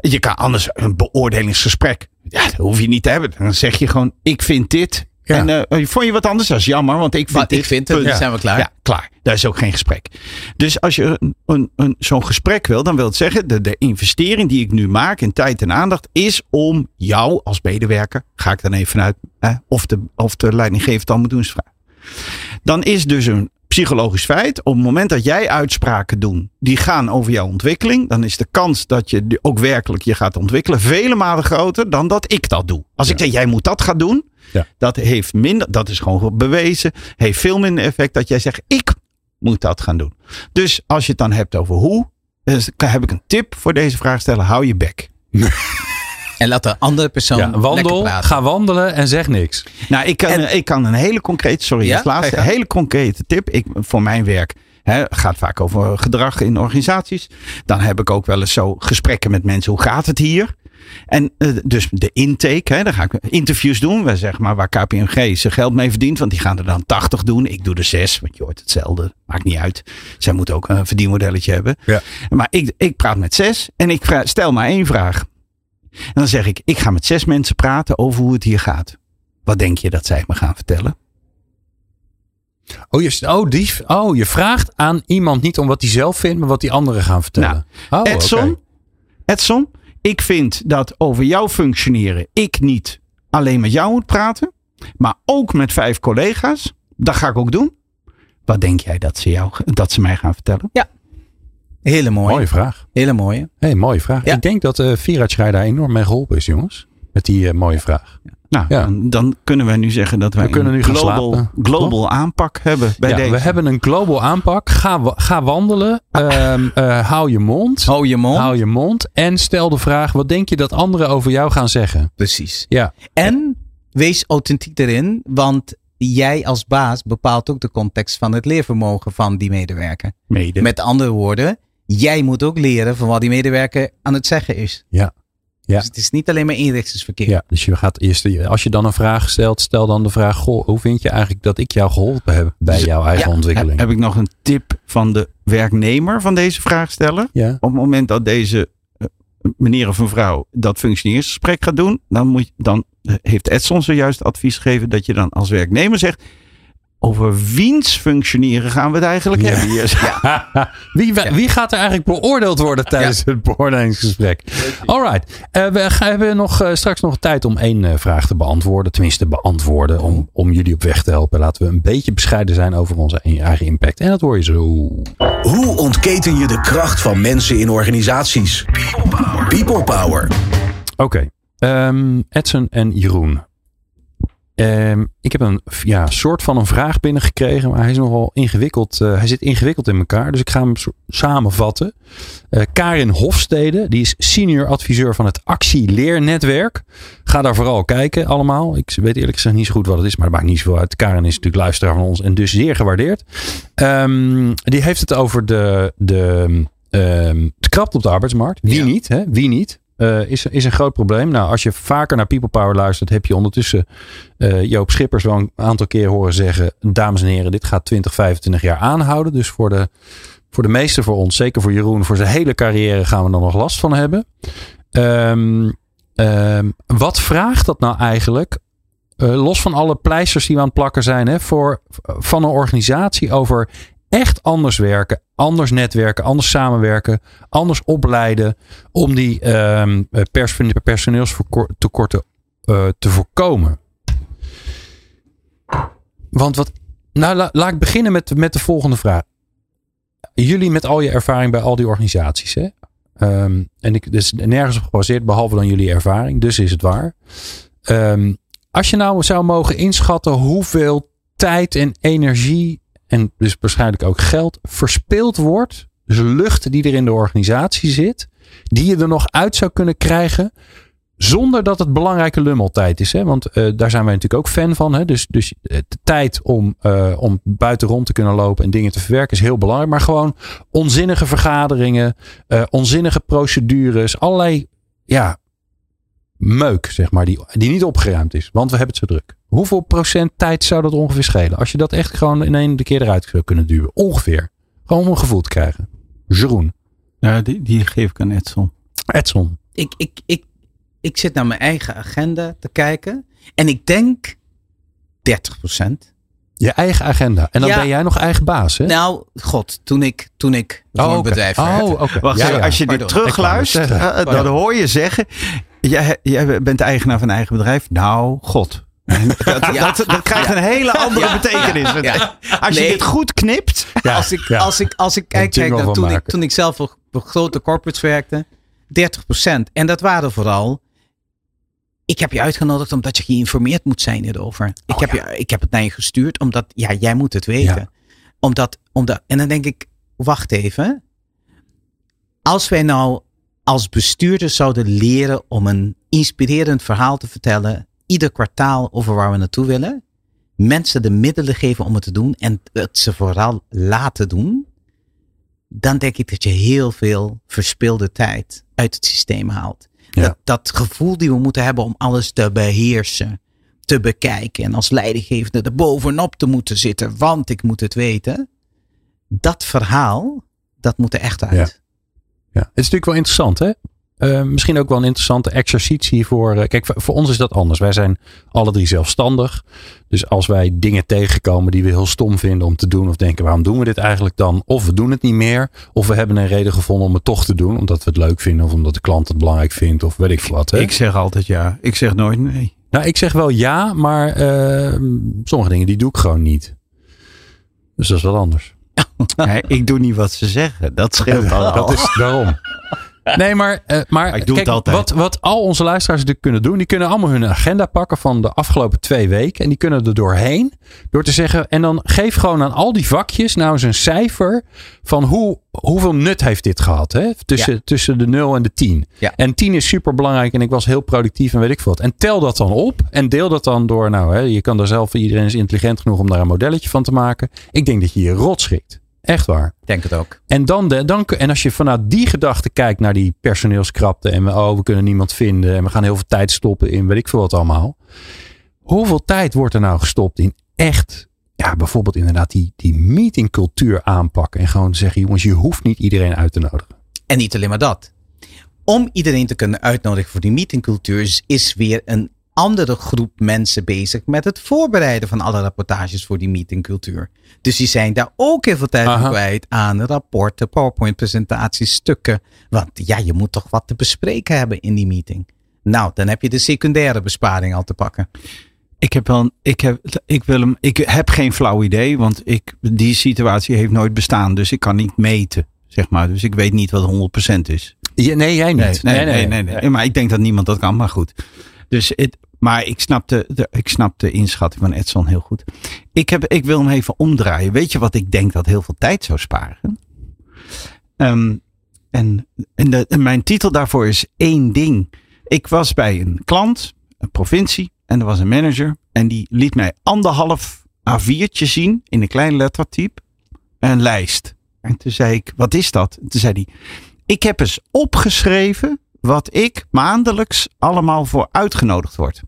Je kan anders een beoordelingsgesprek. Ja, dat hoef je niet te hebben. Dan zeg je gewoon: ik vind dit. Ja. En eh, vond je wat anders? Dat is jammer, want ik vind dit. ik vind het, punt. dan zijn we klaar. Ja, klaar. Dat is ook geen gesprek. Dus als je een, een, een, zo'n gesprek wil, dan wil het zeggen: de, de investering die ik nu maak in tijd en aandacht is om jou als medewerker, ga ik dan even vanuit, eh, of, de, of de leidinggever het dan moet doen, is vraag. Dan is dus een psychologisch feit. Op het moment dat jij uitspraken doet die gaan over jouw ontwikkeling, dan is de kans dat je ook werkelijk je gaat ontwikkelen vele malen groter dan dat ik dat doe. Als ik zeg jij moet dat gaan doen, Ja. dat heeft minder, dat is gewoon bewezen, heeft veel minder effect dat jij zegt ik moet dat gaan doen. Dus als je het dan hebt over hoe, dus heb ik een tip voor deze vraag stellen. Hou je bek. [laughs] En laat de andere persoon ja, lekker wandel, praten. ga wandelen en zeg niks. Nou, ik kan, En- ik kan een hele concrete, sorry, Ja? als laatste, een hele concrete tip. Ik, voor mijn werk hè, gaat vaak over gedrag in organisaties. Dan heb ik ook wel eens zo gesprekken met mensen. Hoe gaat het hier? En eh, dus de intake, hè, dan ga ik interviews doen. Zeggen maar waar KPMG zijn geld mee verdient. Want die gaan er dan 80 doen. Ik doe er 6, want je hoort hetzelfde. Maakt niet uit. Zij moeten ook een verdienmodelletje hebben. Ja. Maar ik, ik praat met zes en ik vra- stel maar één vraag. En dan zeg ik, ik ga met zes mensen praten over hoe het hier gaat. Wat denk je dat zij me gaan vertellen? Oh je, oh, die, oh, je vraagt aan iemand niet om wat hij zelf vindt, maar wat die anderen gaan vertellen. oh, Edson. Edson, ik vind dat over jouw functioneren ik niet alleen met jou moet praten, maar ook met vijf collega's. Dat ga ik ook doen. Wat denk jij dat ze, jou, dat ze mij gaan vertellen? Hele mooie. Mooie vraag. Hele mooie. Hey, mooie vraag. Ja. Ik denk dat uh, Schrei daar enorm mee geholpen is, jongens. Met die eh, mooie vraag. Nou, Ja. dan, dan kunnen we nu zeggen dat wij We kunnen een nu global, global aanpak hebben bij ja, deze. we hebben een global aanpak. Ga, ga wandelen. Ehm, eh, hou je mond. Hou je mond. Hou je mond. En stel de vraag: wat denk je dat anderen over jou gaan zeggen? Precies. Ja, En wees authentiek erin, want jij als baas bepaalt ook de context van het leervermogen van die medewerker. Mede. Met andere woorden, jij moet ook leren van wat die medewerker aan het zeggen is. Ja. Ja. Dus het is niet alleen maar inrichtersverkeer. ja. Dus je gaat eerst, als je dan een vraag stelt, stel dan de vraag: Goh, hoe vind je eigenlijk dat ik jou geholpen heb bij jouw eigen Ja. ontwikkeling? Heb ik nog een tip van de werknemer van deze vraagsteller? Ja. Op het moment dat deze eh, meneer of mevrouw dat functioneringsgesprek gaat doen, dan, moet, je- dan eh, heeft Edson zojuist advies gegeven dat je dan als werknemer zegt. Over wiens functioneren gaan we het eigenlijk Ja. hebben hier? [laughs] wie, wie gaat er eigenlijk beoordeeld worden tijdens het beoordelingsgesprek? Alright. Eh, we gaan- hebben nog, eh, straks nog tijd om één eh, vraag te beantwoorden. Tenminste, beantwoorden. Om, om jullie op weg te helpen. Laten we een beetje bescheiden zijn over onze eigen impact. En dat hoor je zo. Hoe ontketen je de kracht van mensen in organisaties? People Power. Oké. Ehm, Edson en Jeroen. Ehm, ik heb een ja, soort van een vraag binnengekregen, maar hij is nogal ingewikkeld. eh, hij zit ingewikkeld in elkaar, dus ik ga hem samenvatten. Eh, Karin Hofstede, die is senior adviseur van het Actieleernetwerk. Ga daar vooral kijken allemaal. Ik weet eerlijk gezegd niet zo goed wat het is, maar dat maakt niet zoveel uit. Karin is natuurlijk luisteraar van ons en dus zeer gewaardeerd. Ehm, die heeft het over de, de, ehm het krapt op de arbeidsmarkt. Wie Ja. niet, hè? Wie niet? Eh, is, is een groot probleem. Nou, als je vaker naar People Power luistert, heb je ondertussen eh, Joop Schippers wel een aantal keer horen zeggen: Dames en heren, dit gaat 20, 25 jaar aanhouden. Dus voor de, voor de meeste voor ons, zeker voor Jeroen, voor zijn hele carrière gaan we er nog last van hebben. Ehm, ehm, wat vraagt dat nou eigenlijk? eh, los van alle pleisters die we aan het plakken zijn, hè, voor, van een organisatie over echt anders werken, anders netwerken, anders samenwerken, anders opleiden om die eh, te voorkomen. Want wat. Nou, la- laat ik beginnen met, met de volgende vraag. Jullie met al je ervaring bij al die organisaties, hè? Ehm, en ik dus nergens op gebaseerd, behalve dan jullie ervaring. Dus is het waar. Ehm, als je nou zou mogen inschatten hoeveel tijd en energie en dus waarschijnlijk ook geld verspild wordt. Dus lucht die er in de organisatie zit, die je er nog uit zou kunnen krijgen zonder dat het belangrijke lummeltijd is. Hè? Want uh, daar zijn wij natuurlijk ook fan van. Hè? Dus, dus de tijd om, uh, om buiten rond te kunnen lopen en dingen te verwerken is heel belangrijk. Maar gewoon onzinnige vergaderingen, onzinnige procedures, allerlei ja, meuk, zeg maar, die, die niet opgeruimd is. Want we hebben het zo druk. Hoeveel procent tijd zou dat ongeveer schelen? Als je dat echt gewoon in één keer eruit zou kunnen duwen. Ongeveer. Gewoon om een gevoel te krijgen. Jeroen. Ja, die, die geef ik aan Edson. Edson. Ik, ik, ik, ik zit naar mijn eigen agenda te kijken. En ik denk 30%. Je eigen agenda. En dan Ja. ben jij nog eigen baas, hè? Nou, god, toen ik, toen ik oh, bedrijf. Oh, oké. Wacht Ja, even, ja. als je dit terugluistert, eh, zeggen. dan hoor je zeggen, jij, jij bent eigenaar van een eigen bedrijf. Nou, god. Dat, Ja. dat, dat krijgt een hele andere Ja. betekenis. Ja. Als je Nee. dit goed knipt, Ja, als, ik, ja. als, ik, als ik kijk, toen, ik, toen ik zelf voor, grote corporates werkte, 30%. En dat waren vooral. Ik heb je uitgenodigd omdat je geïnformeerd moet zijn hierover. Ik, Oh, heb, je, ik heb het naar je gestuurd omdat ja, jij moet het weten. Ja. Omdat, omdat, en dan denk ik, wacht even. Als wij nou als bestuurders zouden leren om een inspirerend verhaal te vertellen, ieder kwartaal over waar we naartoe willen, mensen de middelen geven om het te doen en het ze vooral laten doen, dan denk ik dat je heel veel verspilde tijd uit het systeem haalt. Ja. Dat, dat gevoel die we moeten hebben om alles te beheersen, te bekijken en als leidinggevende er bovenop te moeten zitten, want ik moet het weten. Dat verhaal, dat moet er echt uit. Ja, het is natuurlijk wel interessant, hè? Eh, misschien ook wel een interessante exercitie voor. eh, kijk, voor, voor ons is dat anders. Wij zijn alle drie zelfstandig. Dus als wij dingen tegenkomen die we heel stom vinden om te doen, of denken waarom doen we dit eigenlijk dan? Of we doen het niet meer, of we hebben een reden gevonden om het toch te doen, omdat we het leuk vinden, of omdat de klant het belangrijk vindt, of weet ik veel wat. Hè? ik zeg altijd ja. Ik zeg nooit nee. Nou, ik zeg wel ja, maar eh, sommige dingen die doe ik gewoon niet. Dus dat is wat anders. [laughs] Nee, ik doe niet wat ze zeggen. Dat scheelt al. Dat is daarom. Nee, maar, eh, maar, Maar ik doe kijk, het altijd. Wat, wat al onze luisteraars natuurlijk kunnen doen, die kunnen allemaal hun agenda pakken van de afgelopen twee weken. En die kunnen er doorheen. Door te zeggen, en dan geef gewoon aan al die vakjes nou eens een cijfer van hoe, hoeveel nut heeft dit gehad. Hè? Tussen, tussen de 0 en de 10. Ja. En 10 is super belangrijk en ik was heel productief en weet ik veel wat. En tel dat dan op en deel dat dan door, nou hè, je kan daar zelf, iedereen is intelligent genoeg om daar een modelletje van te maken. Ik denk dat je je rot schrikt. Echt waar. Denk het ook. En, dan de, dan, en als je vanuit die gedachte kijkt naar die personeelskrapte en we, oh, we kunnen niemand vinden en we gaan heel veel tijd stoppen in weet ik veel wat allemaal. Hoeveel tijd wordt er nou gestopt in echt, ja, bijvoorbeeld inderdaad die, die meetingcultuur aanpakken en gewoon zeggen, jongens, je hoeft niet iedereen uit te nodigen. En niet alleen maar dat. Om iedereen te kunnen uitnodigen voor die meetingcultuur is weer een andere groep mensen bezig met het voorbereiden van alle rapportages voor die meetingcultuur. Dus die zijn daar ook heel veel tijd aan kwijt aan rapporten, PowerPoint-presentaties, stukken. Want ja, je moet toch wat te bespreken hebben in die meeting. Nou, dan heb je de secundaire besparing al te pakken. Ik heb wel, een- ik heb, ik wil hem, ik heb geen flauw idee, want ik, die situatie heeft nooit bestaan, dus ik kan niet meten, zeg maar. Dus ik weet niet wat 100% is. Ja, nee, jij niet. Nee, nee, nee, nee, Maar ik denk dat niemand dat kan, maar goed. Dus het, maar ik snap de, ik snap de inschatting van Edson heel goed. Ik, heb, ik wil hem even omdraaien. Weet je wat ik denk dat heel veel tijd zou sparen? Ehm, en de, mijn titel daarvoor is één ding. Ik was bij een klant, een provincie, en er was een manager. En die liet mij anderhalf A4'tje zien in een klein lettertype. Een lijst. En toen zei ik, wat is dat? En toen zei hij, ik heb eens opgeschreven wat ik maandelijks allemaal voor uitgenodigd word.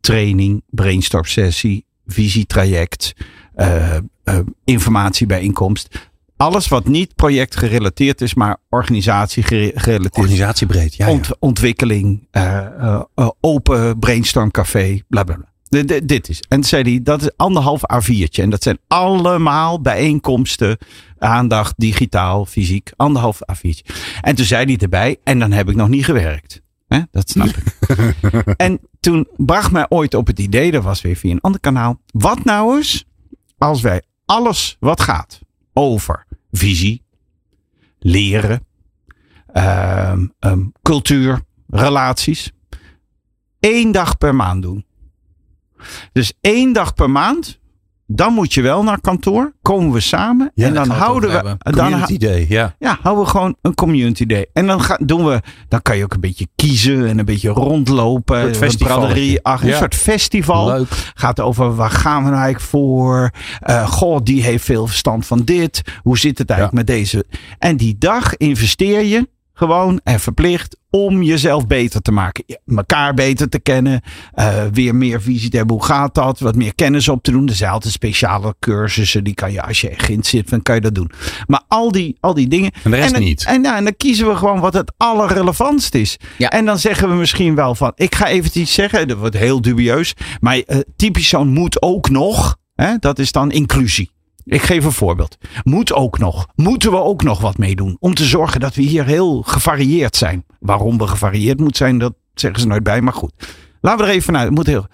Training, brainstorm sessie, visietraject, eh, eh, informatiebijeenkomst. Alles wat niet projectgerelateerd is, maar organisatie gere- gerelateerd. Organisatiebreed, ja. ja. Ont- ontwikkeling, eh, open brainstormcafé, bla bla bla. De- de- dit is. En zei hij, dat is anderhalf A4'tje. En dat zijn allemaal bijeenkomsten, aandacht, digitaal, fysiek. Anderhalf A4'tje. En toen zei hij erbij, en dan heb ik nog niet gewerkt. Dat snap ik. [laughs] en toen bracht mij ooit op het idee, dat was weer via een ander kanaal. Wat nou eens als wij alles wat gaat over visie, leren, ehm, ehm, cultuur, relaties. één dag per maand doen. Dus één dag per maand dan moet je wel naar kantoor. Komen we samen. Ja, en dan we houden we. Dan, Community Day, ja. ja, houden we gewoon een community day. En dan gaan, doen we, dan kan je ook een beetje kiezen en een beetje rondlopen. Een soort Een ach, een Ja. soort festival. Leuk. Gaat over waar gaan we nou eigenlijk voor? Eh goh, die heeft veel verstand van dit. Hoe zit het eigenlijk met deze? En die dag investeer je gewoon en verplicht om jezelf beter te maken. Mekaar beter te kennen. eh, weer meer visie te hebben. Hoe gaat dat? Wat meer kennis op te doen. Er zijn altijd speciale cursussen. Die kan je als je erin zit, dan kan je dat doen. Maar al die, al die dingen. En de rest dan, niet. En, ja, en dan kiezen we gewoon wat het allerrelevantst is. Ja. En dan zeggen we misschien wel van. Ik ga even iets zeggen. Dat wordt heel dubieus. Maar eh, typisch zo'n moet ook nog. Hè, dat is dan inclusie. Ik geef een voorbeeld. Moet ook nog. Moeten we ook nog wat meedoen. Om te zorgen dat we hier heel gevarieerd zijn. Waarom we gevarieerd moeten zijn, dat zeggen ze nooit bij. Maar goed. Laten we er even vanuit. Moet heel.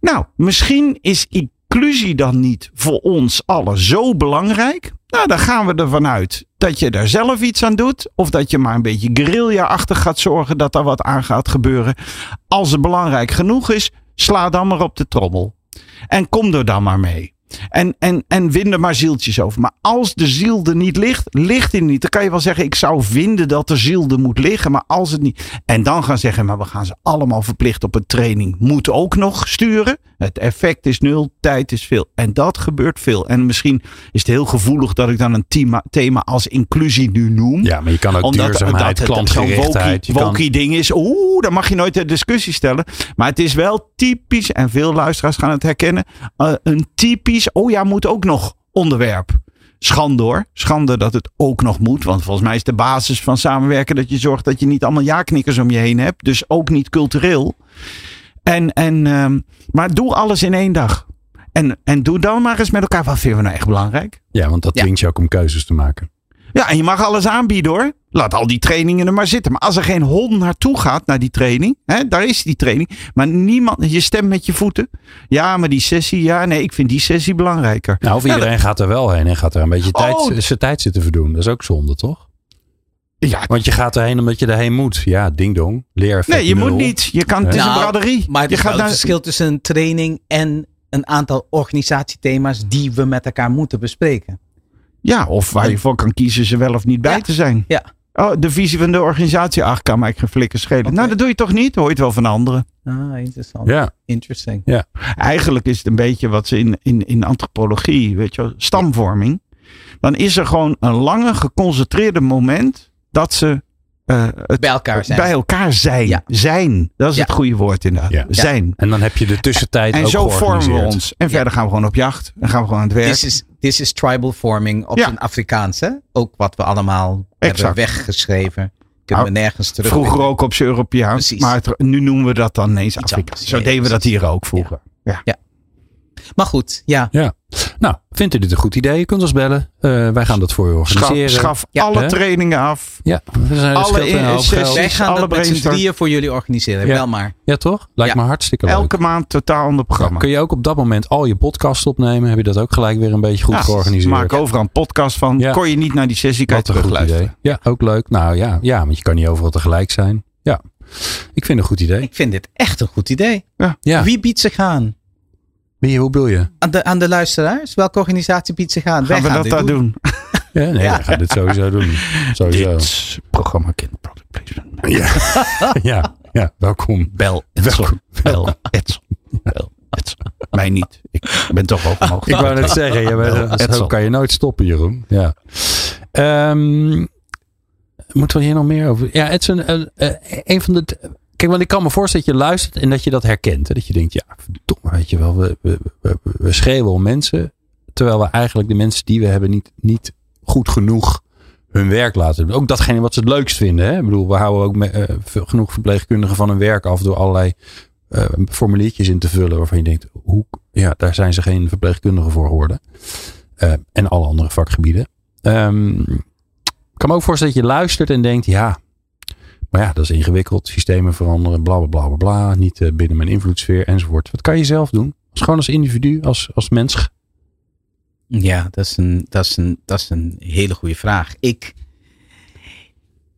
Nou, misschien is inclusie dan niet voor ons allen zo belangrijk. Nou, dan gaan we ervan uit dat je daar zelf iets aan doet. Of dat je maar een beetje guerrilla-achtig gaat zorgen dat er wat aan gaat gebeuren. Als het belangrijk genoeg is, sla dan maar op de trommel. En kom er dan maar mee. En, en, en win er maar zieltjes over. Maar als de ziel er niet ligt, ligt die niet. Dan kan je wel zeggen, ik zou vinden dat de ziel er moet liggen. Maar als het niet. En dan gaan zeggen, maar we gaan ze allemaal verplicht op een training. Moet ook nog sturen. Het effect is nul, tijd is veel. En dat gebeurt veel. En misschien is het heel gevoelig dat ik dan een thema, thema als inclusie nu noem Ja, maar je kan ook duurzaamheid, het zo'n. Je wokie, kan, wokie ding is. Oeh, dan mag je nooit de discussie stellen. Maar het is wel typisch, en veel luisteraars gaan het herkennen. eh, een typisch, oh ja, moet ook nog onderwerp. Schande hoor. Schande dat het ook nog moet. Want volgens mij is de basis van samenwerken dat je zorgt dat je niet allemaal ja-knikkers om je heen hebt. Dus ook niet cultureel. En, en, ehm, maar doe alles in één dag. En, en doe dan maar eens met elkaar. Wat vinden we nou echt belangrijk? ja, want dat Ja. dwingt je ook om keuzes te maken. Ja, en je mag alles aanbieden hoor. Laat al die trainingen er maar zitten. Maar als er geen hond naartoe gaat naar die training, hè, daar is die training. Maar niemand, je stemt met je voeten. Ja, maar die sessie, ja, nee, ik vind die sessie belangrijker. Nou, of Ja, iedereen gaat er wel heen en gaat er een beetje tijd, Oh. zijn tijd zitten verdoen. Dat is ook zonde, toch? Ja, Want je gaat erheen omdat je erheen moet. Ja, ding dong. Leer nee, je moet niet. Je kan, het is Nou, een braderie. Maar het je is wel gaat een naar, verschil tussen een training en een aantal organisatiethema's die we met elkaar moeten bespreken. ja, of waar je voor kan kiezen ze wel of niet bij Ja. te zijn. Ja. Oh, de visie van de organisatie. Ach, kan mij geen flikker schelen. Nou, dat doe je toch niet? Hoor je het wel van anderen. Ah, interessant. Ja, Interesting. Eigenlijk is het een beetje wat ze in, in, in antropologie, weet je wel, stamvorming. Dan is er gewoon een lange geconcentreerde moment dat ze eh, het Bij elkaar zijn. bij elkaar zijn. Ja. Zijn, dat is Ja. het goede woord inderdaad. Ja. Zijn. en dan heb je de tussentijd En ook zo vormen we ons. En verder gaan we gewoon op jacht. En gaan we gewoon aan het werk. This is, this is tribal forming op Ja. zijn Afrikaans. Hè? Ook wat we allemaal Exact. hebben weggeschreven. Kunnen Nou, we nergens terug. Vroeger ook op zijn Europeaans. Precies. Maar het- nu noemen we dat dan ineens Afrikaans. Zo Ja, deden we dat hier ook vroeger. Maar goed, ja. Ja. Nou, vindt u dit een goed idee? Je kunt ons bellen. Eh, wij gaan dat voor u organiseren. schaf Ja. alle trainingen af. Ja, we zijn Alle sessies. geld. Wij gaan alle dat met drieën voor jullie organiseren. Ja. Wel maar. Ja, toch? Lijkt Ja. me hartstikke leuk. Elke maand totaal ander programma. Kun je ook op dat moment al je podcast opnemen? Heb je dat ook gelijk weer een beetje goed Ja, georganiseerd? Maak overal een podcast van. Ja. Kon je niet naar die sessie je Wat een goed terugluisteren. idee. Ja, ook leuk. Nou ja, ja, want je kan niet overal tegelijk zijn. Ja, ik vind het een goed idee. Ik vind dit echt een goed idee. Ja, Wie biedt zich aan? Wie, hoe bedoel je? Aan de, aan de luisteraars? Welke organisatie biedt zich aan? Wij Gaan we dat dit daar doen? Ja, nee, Ja. we gaan dit sowieso doen. Sowieso. Dit programma kent product placement. Ja. [laughs] ja, ja, welkom. Bel Edson. Bel Edson. Bel Edson. Mij niet. Ik ben toch ook omhoog. Ik wou net zeggen, je bent, Wel, zo kan je nooit stoppen, Jeroen. Ja. Ehm, moeten we hier nog meer over? Ja, het een, een, eh, een van de. Kijk, want ik kan me voorstellen dat je luistert en dat je dat herkent. Hè? Dat je denkt, ja, verdomme, weet je wel, we, we, we, we schreeuwen om mensen. Terwijl we eigenlijk de mensen die we hebben niet, niet goed genoeg hun werk laten doen. Ook datgene wat ze het leukst vinden. Hè? Ik bedoel, we houden ook eh, genoeg verpleegkundigen van hun werk af door allerlei eh, formuliertjes in te vullen waarvan je denkt, hoe, ja, daar zijn ze geen verpleegkundigen voor geworden. Eh, en alle andere vakgebieden. Ehm, ik kan me ook voorstellen dat je luistert en denkt, ja, maar ja, dat is ingewikkeld. Systemen veranderen, bla bla bla bla bla. Niet eh, binnen mijn invloedssfeer enzovoort. Wat kan je zelf doen? Als, gewoon als individu, als, als mens. Ja, dat is een, dat is een, dat is een hele goede vraag. Ik,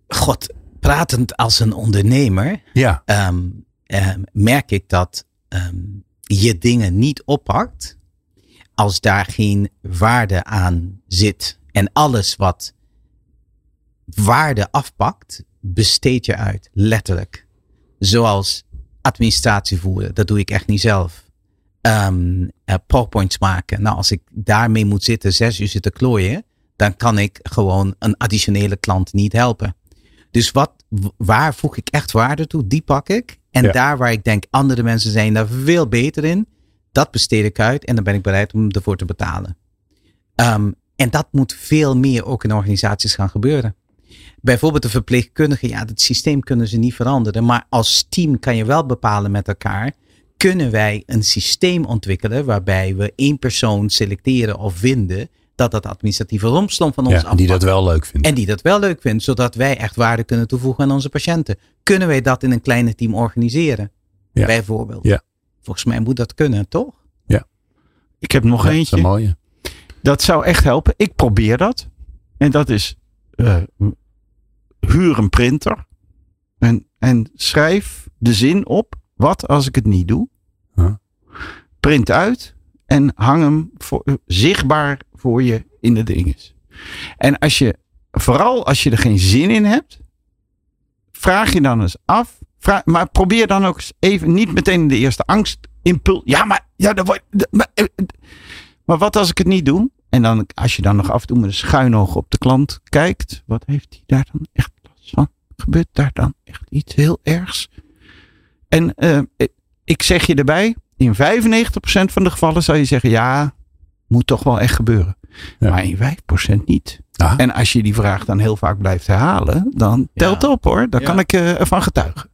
god, pratend als een ondernemer, Ja, ehm, ehm, merk ik dat ehm, je dingen niet oppakt als daar geen waarde aan zit en alles wat waarde afpakt, besteed je uit, letterlijk. Zoals administratie voeren, dat doe ik echt niet zelf. Um, uh, PowerPoints maken. Nou, als ik daarmee moet zitten, zes uur zitten klooien, dan kan ik gewoon een additionele klant niet helpen. Dus wat, waar voeg ik echt waarde toe? Die pak ik. En ja. daar waar ik denk, andere mensen zijn daar veel beter in, dat besteed ik uit en dan ben ik bereid om ervoor te betalen. Um, en dat moet veel meer ook in organisaties gaan gebeuren. Bijvoorbeeld de verpleegkundigen, ja, het systeem kunnen ze niet veranderen. Maar als team kan je wel bepalen met elkaar. Kunnen wij een systeem ontwikkelen waarbij we één persoon selecteren of vinden dat dat administratieve rompslomp van ons ja, En die dat wel leuk vindt. En die dat wel leuk vindt, zodat wij echt waarde kunnen toevoegen aan onze patiënten. Kunnen wij dat in een kleine team organiseren? Ja. Bijvoorbeeld. Ja. Volgens mij moet dat kunnen, toch? Ja. Ik heb nog Ja, eentje. Dat is een mooie. Dat zou echt helpen. Ik probeer dat. En dat is uh, huur een printer. En, en schrijf de zin op. Wat als ik het niet doe? Huh? Print uit. En hang hem voor, uh, zichtbaar voor je in de dinges. En als je, vooral als je er geen zin in hebt. Vraag je dan eens af. Vraag, maar probeer dan ook eens even niet meteen de eerste angstimpuls. Ja, maar, ja, dat wordt, maar, eh, maar wat als ik het niet doe? En dan, als je dan nog af en toe met een schuin oog op de klant kijkt. Wat heeft hij daar dan echt van? Gebeurt daar dan echt iets heel ergs? En uh, ik zeg je erbij. In 95% van de gevallen zou je zeggen. Ja, moet toch wel echt gebeuren. Ja. Maar in 5% niet. Ja. En als je die vraag dan heel vaak blijft herhalen. Dan telt Ja. op hoor. Daar kan ik uh, ervan getuigen.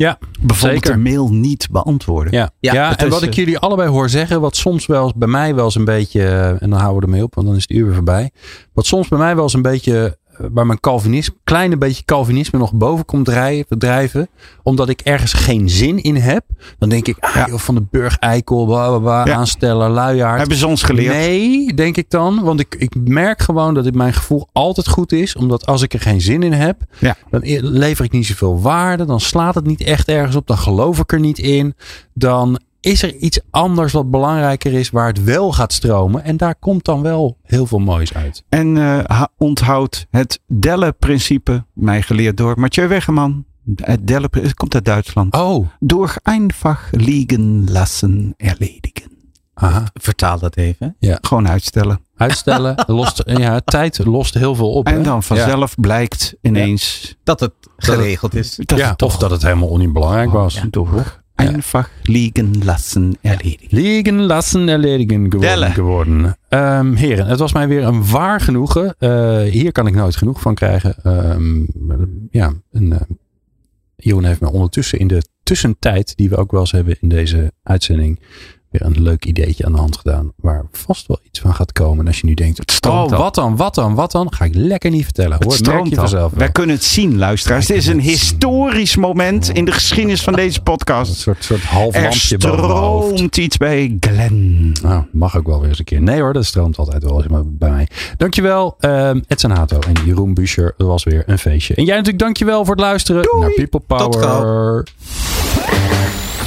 Ja, Bijvoorbeeld zeker. een mail niet beantwoorden. Ja, ja, Ja, en is, wat ik eh, jullie allebei hoor zeggen, wat soms wel bij mij wel eens een beetje, eh, en dan houden we ermee op, want dan is het uur weer voorbij. Wat soms bij mij wel eens een beetje, eh, waar mijn Calvinisme, kleine beetje Calvinisme nog boven komt drijven, drijven, omdat ik ergens geen zin in heb. Dan denk ik, ah, Ja. joh, van de Burg Eikel, bla, bla, bla, Ja. aansteller, luiaard. Hebben ze ons geleerd? Nee, denk ik dan. Want ik, ik merk gewoon dat het mijn gevoel altijd goed is. Omdat als ik er geen zin in heb, Ja. dan lever ik niet zoveel waarde. Dan slaat het niet echt ergens op. Dan geloof ik er niet in. Dan is er iets anders wat belangrijker is waar het wel gaat stromen. En daar komt dan wel heel veel moois uit. En uh, onthoud het Delle-principe, mij geleerd door Mathieu Wegeman. Het Delle, het komt uit Duitsland. Oh, Door einfach liegen lassen erledigen. aha. Vertaal dat even. Gewoon uitstellen. Uitstellen. [laughs] lost, ja, tijd lost heel veel op. En hè? dan vanzelf blijkt ineens Dat het geregeld is. dat Ja, het toch of dat het helemaal niet belangrijk was. Ja, door einfach liegen lassen erledigen. Liegen lassen erledigen geworden. Geworden. Um, heren, het was mij weer een waar genoegen. Uh, hier kan ik nooit genoeg van krijgen. Um, ja, een, uh, Jeroen heeft mij ondertussen in de tussentijd, die we ook wel eens hebben in deze uitzending, weer een leuk ideetje aan de hand gedaan. Waar vast wel iets van gaat komen. En als je nu denkt, Het oh, wat dan, wat dan, wat dan? Ga ik lekker niet vertellen. Het Hoor, merk stroomt je vanzelf. Wij kunnen het zien, luisteraars. Wij Dit is een het zien. historisch moment in de geschiedenis van deze Een podcast. soort, soort half Er lampje stroomt iets bij Glenn. Nou, mag ook wel weer eens een keer. Nee hoor, dat stroomt altijd wel eens bij mij. Dankjewel, um, Edson Hato en Jeroen Buescher. Het was weer een feestje. En jij natuurlijk dankjewel voor het luisteren naar People Tot Power.